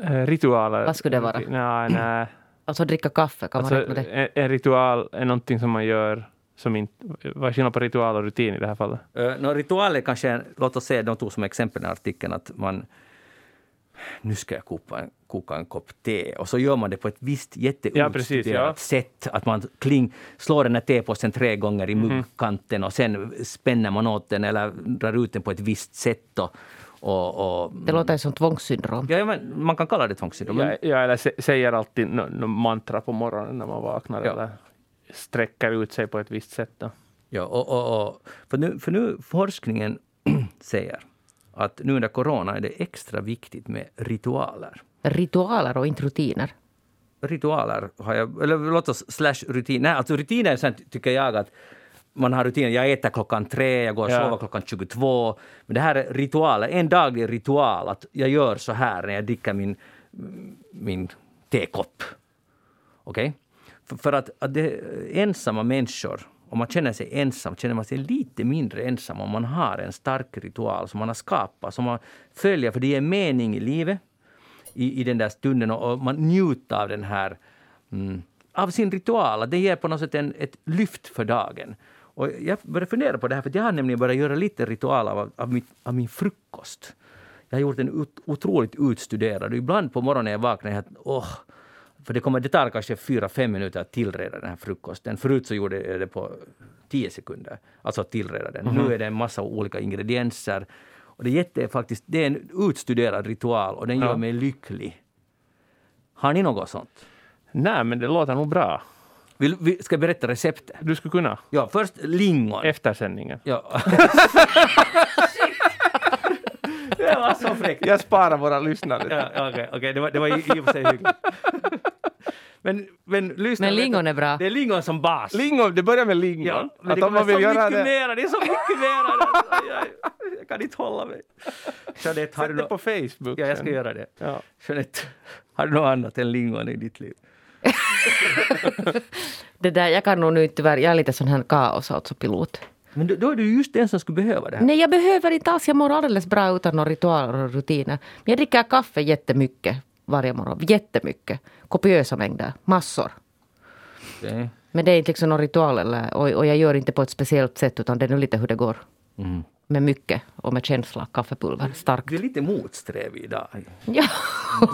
Speaker 3: Eh, Ritualer.
Speaker 2: Vad skulle det vara?
Speaker 3: Nej, nej.
Speaker 2: Alltså dricka kaffe, kan man
Speaker 3: Alltså,
Speaker 2: räkna det?
Speaker 3: en, en ritual är någonting som man gör som inte... Vad är skillnaden på ritual och rutin i det här fallet?
Speaker 1: Uh, no, ritualer kanske, är- låt oss säga, de tog som exempel i artikeln att man nu ska jag koka en, koka en kopp te. Och så gör man det på ett visst jätteutstuderat
Speaker 3: precis, ja.
Speaker 1: sätt. Att man kling, slår den här tepåsen tre gånger i
Speaker 3: Mhm.
Speaker 1: muggkanten och sen spänner man åt den eller drar ut den på ett visst sätt. Och, och, och,
Speaker 2: Det låter som tvångssyndrom.
Speaker 1: ja, men man kan kalla det tvångssyndrom. men-
Speaker 3: Ja, ja, eller sä- säger alltid no mantra på morgonen när man vaknar
Speaker 1: Ja.
Speaker 3: eller sträcker ut sig på ett visst sätt. Då.
Speaker 1: Ja, och, och, och, för, nu, för nu forskningen säger att nu under corona är det extra viktigt med ritualer.
Speaker 2: Ritualer och inte rutiner.
Speaker 1: ritualer har jag, eller låt oss slash rutin. Nej, alltså rutiner sen tycker jag att man har rutiner. Jag äter klockan tre, jag går och
Speaker 3: Ja.
Speaker 1: sover klockan 22. Men det här är ritualer, en daglig ritual att jag gör så här när jag dricker min, min tekopp. Okej? För, för att, att det ensamma människor, om man känner sig ensam, känner man sig lite mindre ensam om man har en stark ritual som man har skapat, som man följer, för det ger mening i livet i, i den där stunden och, och man njuter av den här mm, av sin ritual. Det ger på något sätt en, ett lyft för dagen. Och jag började fundera på det här, för jag har nämligen börjat göra lite ritual av, av, mitt, av min frukost. Jag har gjort en ut, otroligt utstuderad och ibland på morgonen när jag vaknar, jag, åh, för det, kommer, det tar kanske fyra fem minuter att tillreda den här frukosten. Förut så gjorde jag det på tio sekunder, alltså att tillreda den. Nu är det en massa olika ingredienser. Och det, är jätte, faktiskt, det är en utstuderad ritual och den gör
Speaker 3: Ja.
Speaker 1: mig lycklig. Har ni något sånt?
Speaker 3: Nej, men det låter nog bra.
Speaker 1: Vill, vi, ska jag berätta receptet?
Speaker 3: Du skulle kunna.
Speaker 1: Ja, först lingon.
Speaker 3: Efter sändningen.
Speaker 1: Ja. det var så fräckt.
Speaker 3: Jag sparar våra lyssnare.
Speaker 1: Ja, Okej, okej, det, var, det var i, och för sig hyggligt. Men, men lyssna.
Speaker 2: Men lingon är bra.
Speaker 1: Det är lingon som bas.
Speaker 3: Lingon, det börjar med lingon.
Speaker 1: Ja, men
Speaker 3: att
Speaker 1: det
Speaker 3: man vill
Speaker 1: så
Speaker 3: göra
Speaker 1: mycket
Speaker 3: det,
Speaker 1: mera, det är så mycket mera. Jag, jag kan inte hålla mig. Jeanette, har
Speaker 3: sätt
Speaker 1: du
Speaker 3: det på Facebook.
Speaker 1: Ja, jag ska
Speaker 3: sen.
Speaker 1: göra det.
Speaker 3: Ja.
Speaker 1: Jeanette, har du något annat än lingon i ditt liv?
Speaker 2: Det där, jag kan nog nu tyvärr, jag är lite sån här kaos alltså.
Speaker 1: Men då, då är du just den som skulle behöva det här.
Speaker 2: Nej, jag behöver inte alls. Jag mår alldeles bra utan några ritualer och rutiner. Men jag dricker kaffe jättemycket varje morgon. Jättemycket. Kopiösa mängder. Massor.
Speaker 1: Okej.
Speaker 2: Men det är inte liksom någon ritual eller, och, och jag gör inte på ett speciellt sätt utan det är nu lite hur det går.
Speaker 1: Mm.
Speaker 2: Med mycket och med känsla, kaffepulver, starkt.
Speaker 1: Du är lite motsträvig idag.
Speaker 2: Ja.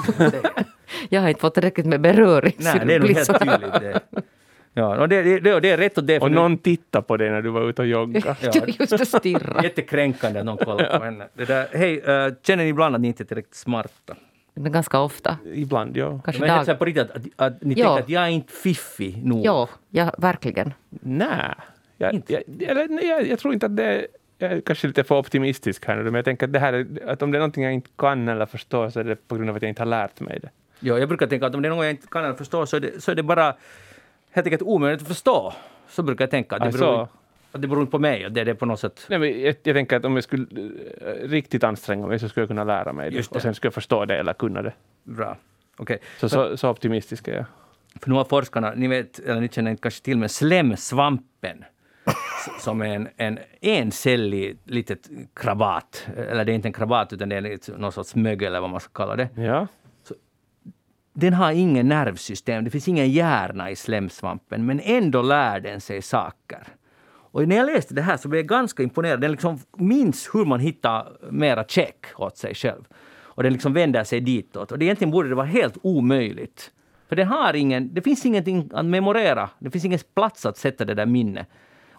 Speaker 2: jag har inte fått tillräckligt med beröring.
Speaker 1: Nej, det är nog helt tydligt. Det. Ja, och det, det, det, det är rätt åt det.
Speaker 3: Och någon tittar på dig när du var ute och joggade.
Speaker 1: Ja.
Speaker 2: Just det, stirra.
Speaker 1: Jättekränkande att någon kollar på henne. Det där, hej, eh, känner ni ibland att ni inte är tillräckligt smarta?
Speaker 2: Men ganska ofta.
Speaker 3: Ibland, ja.
Speaker 2: Kanske
Speaker 1: Men jag
Speaker 2: dag.
Speaker 1: på riktigt att, att, att ni
Speaker 2: Ja.
Speaker 1: tänker att jag är inte fiffig nog.
Speaker 2: Ja, ja, verkligen.
Speaker 3: Nej. Jag,
Speaker 1: Inte.
Speaker 3: jag, eller, nej, jag, jag tror inte att det är... Jag är kanske lite för optimistisk här nu, men jag tänker att, det här är, att om det är någonting jag inte kan eller förstår så är det på grund av att jag inte har lärt mig det.
Speaker 1: Ja, jag brukar tänka att om det är något jag inte kan eller förstå så är det, så är det bara helt enkelt omöjligt att förstå. Så brukar jag tänka. Att det,
Speaker 3: Alltså.
Speaker 1: beror, att det beror inte på mig. Att det är det på något sätt.
Speaker 3: Nej, men jag, jag tänker att om jag skulle eh, riktigt anstränga mig så skulle jag kunna lära mig det.
Speaker 1: Det.
Speaker 3: Och sen skulle jag förstå det eller kunna det.
Speaker 1: Bra. Okej.
Speaker 3: Så, så, så optimistisk är jag.
Speaker 1: För nu har forskarna, ni vet, eller ni känner inte kanske till, men slemsvampen som en, en encellig litet krabat. Eller det är inte en krabat utan det är någon sorts mögel eller vad man ska kalla det.
Speaker 3: Ja.
Speaker 1: Den har ingen nervsystem, det finns ingen hjärna i slemsvampen, men ändå lär den sig saker. Och när jag läste det här så blev jag ganska imponerad. Den liksom minns hur man hittar mera check åt sig själv. Och den liksom vänder sig ditåt. Och det egentligen borde det vara helt omöjligt. För den har ingen, det finns ingenting att memorera. Det finns ingen plats att sätta det där minnet.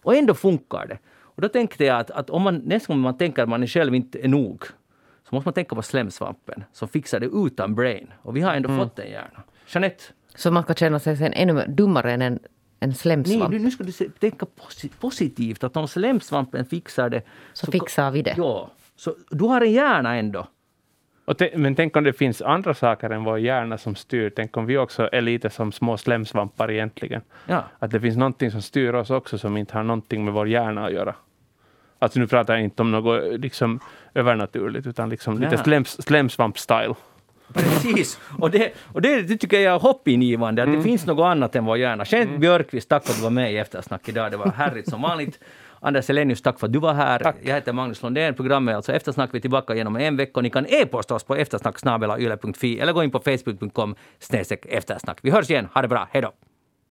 Speaker 1: Och ändå funkar det. Och då tänkte jag att, att om man nästa gång man tänker att man själv inte är nog så måste man tänka på slemsvampen som fixar det utan brain. Och vi har ändå fått den gärna. Jeanette,
Speaker 2: Så man ska känna sig sen ännu dummare än en, en
Speaker 1: nej,
Speaker 2: slemsvamp.
Speaker 1: nu, nu ska du se, tänka posi- positivt att om slemsvampen fixar det
Speaker 2: Så fixar vi det.
Speaker 1: Ja, så du har en hjärna ändå.
Speaker 3: Men tänk om det finns andra saker än vår hjärna som styr. Tänk om vi också är lite som små slemsvampar egentligen.
Speaker 1: Ja.
Speaker 3: Att det finns någonting som styr oss också som inte har någonting med vår hjärna att göra. Alltså nu pratar jag inte om något liksom övernaturligt utan liksom lite slems, slemsvamp-style.
Speaker 1: Precis. Och det, och det, det tycker jag är hoppingivande, att det finns något annat än vår hjärna. Jeanette Björkqvist, tack för att du var med i Eftersnack idag. Det var härligt som vanligt. Anders Elenius, tack för att du var här.
Speaker 3: Tack.
Speaker 1: Jag heter Magnus Lundén. Programmet är alltså Eftersnack. Vi är tillbaka genom en vecka. Ni kan e-posta oss på eftersnacksnabelayle.fi eller gå in på facebook.com eftersnack. Vi hörs igen. Ha det bra. Hej då!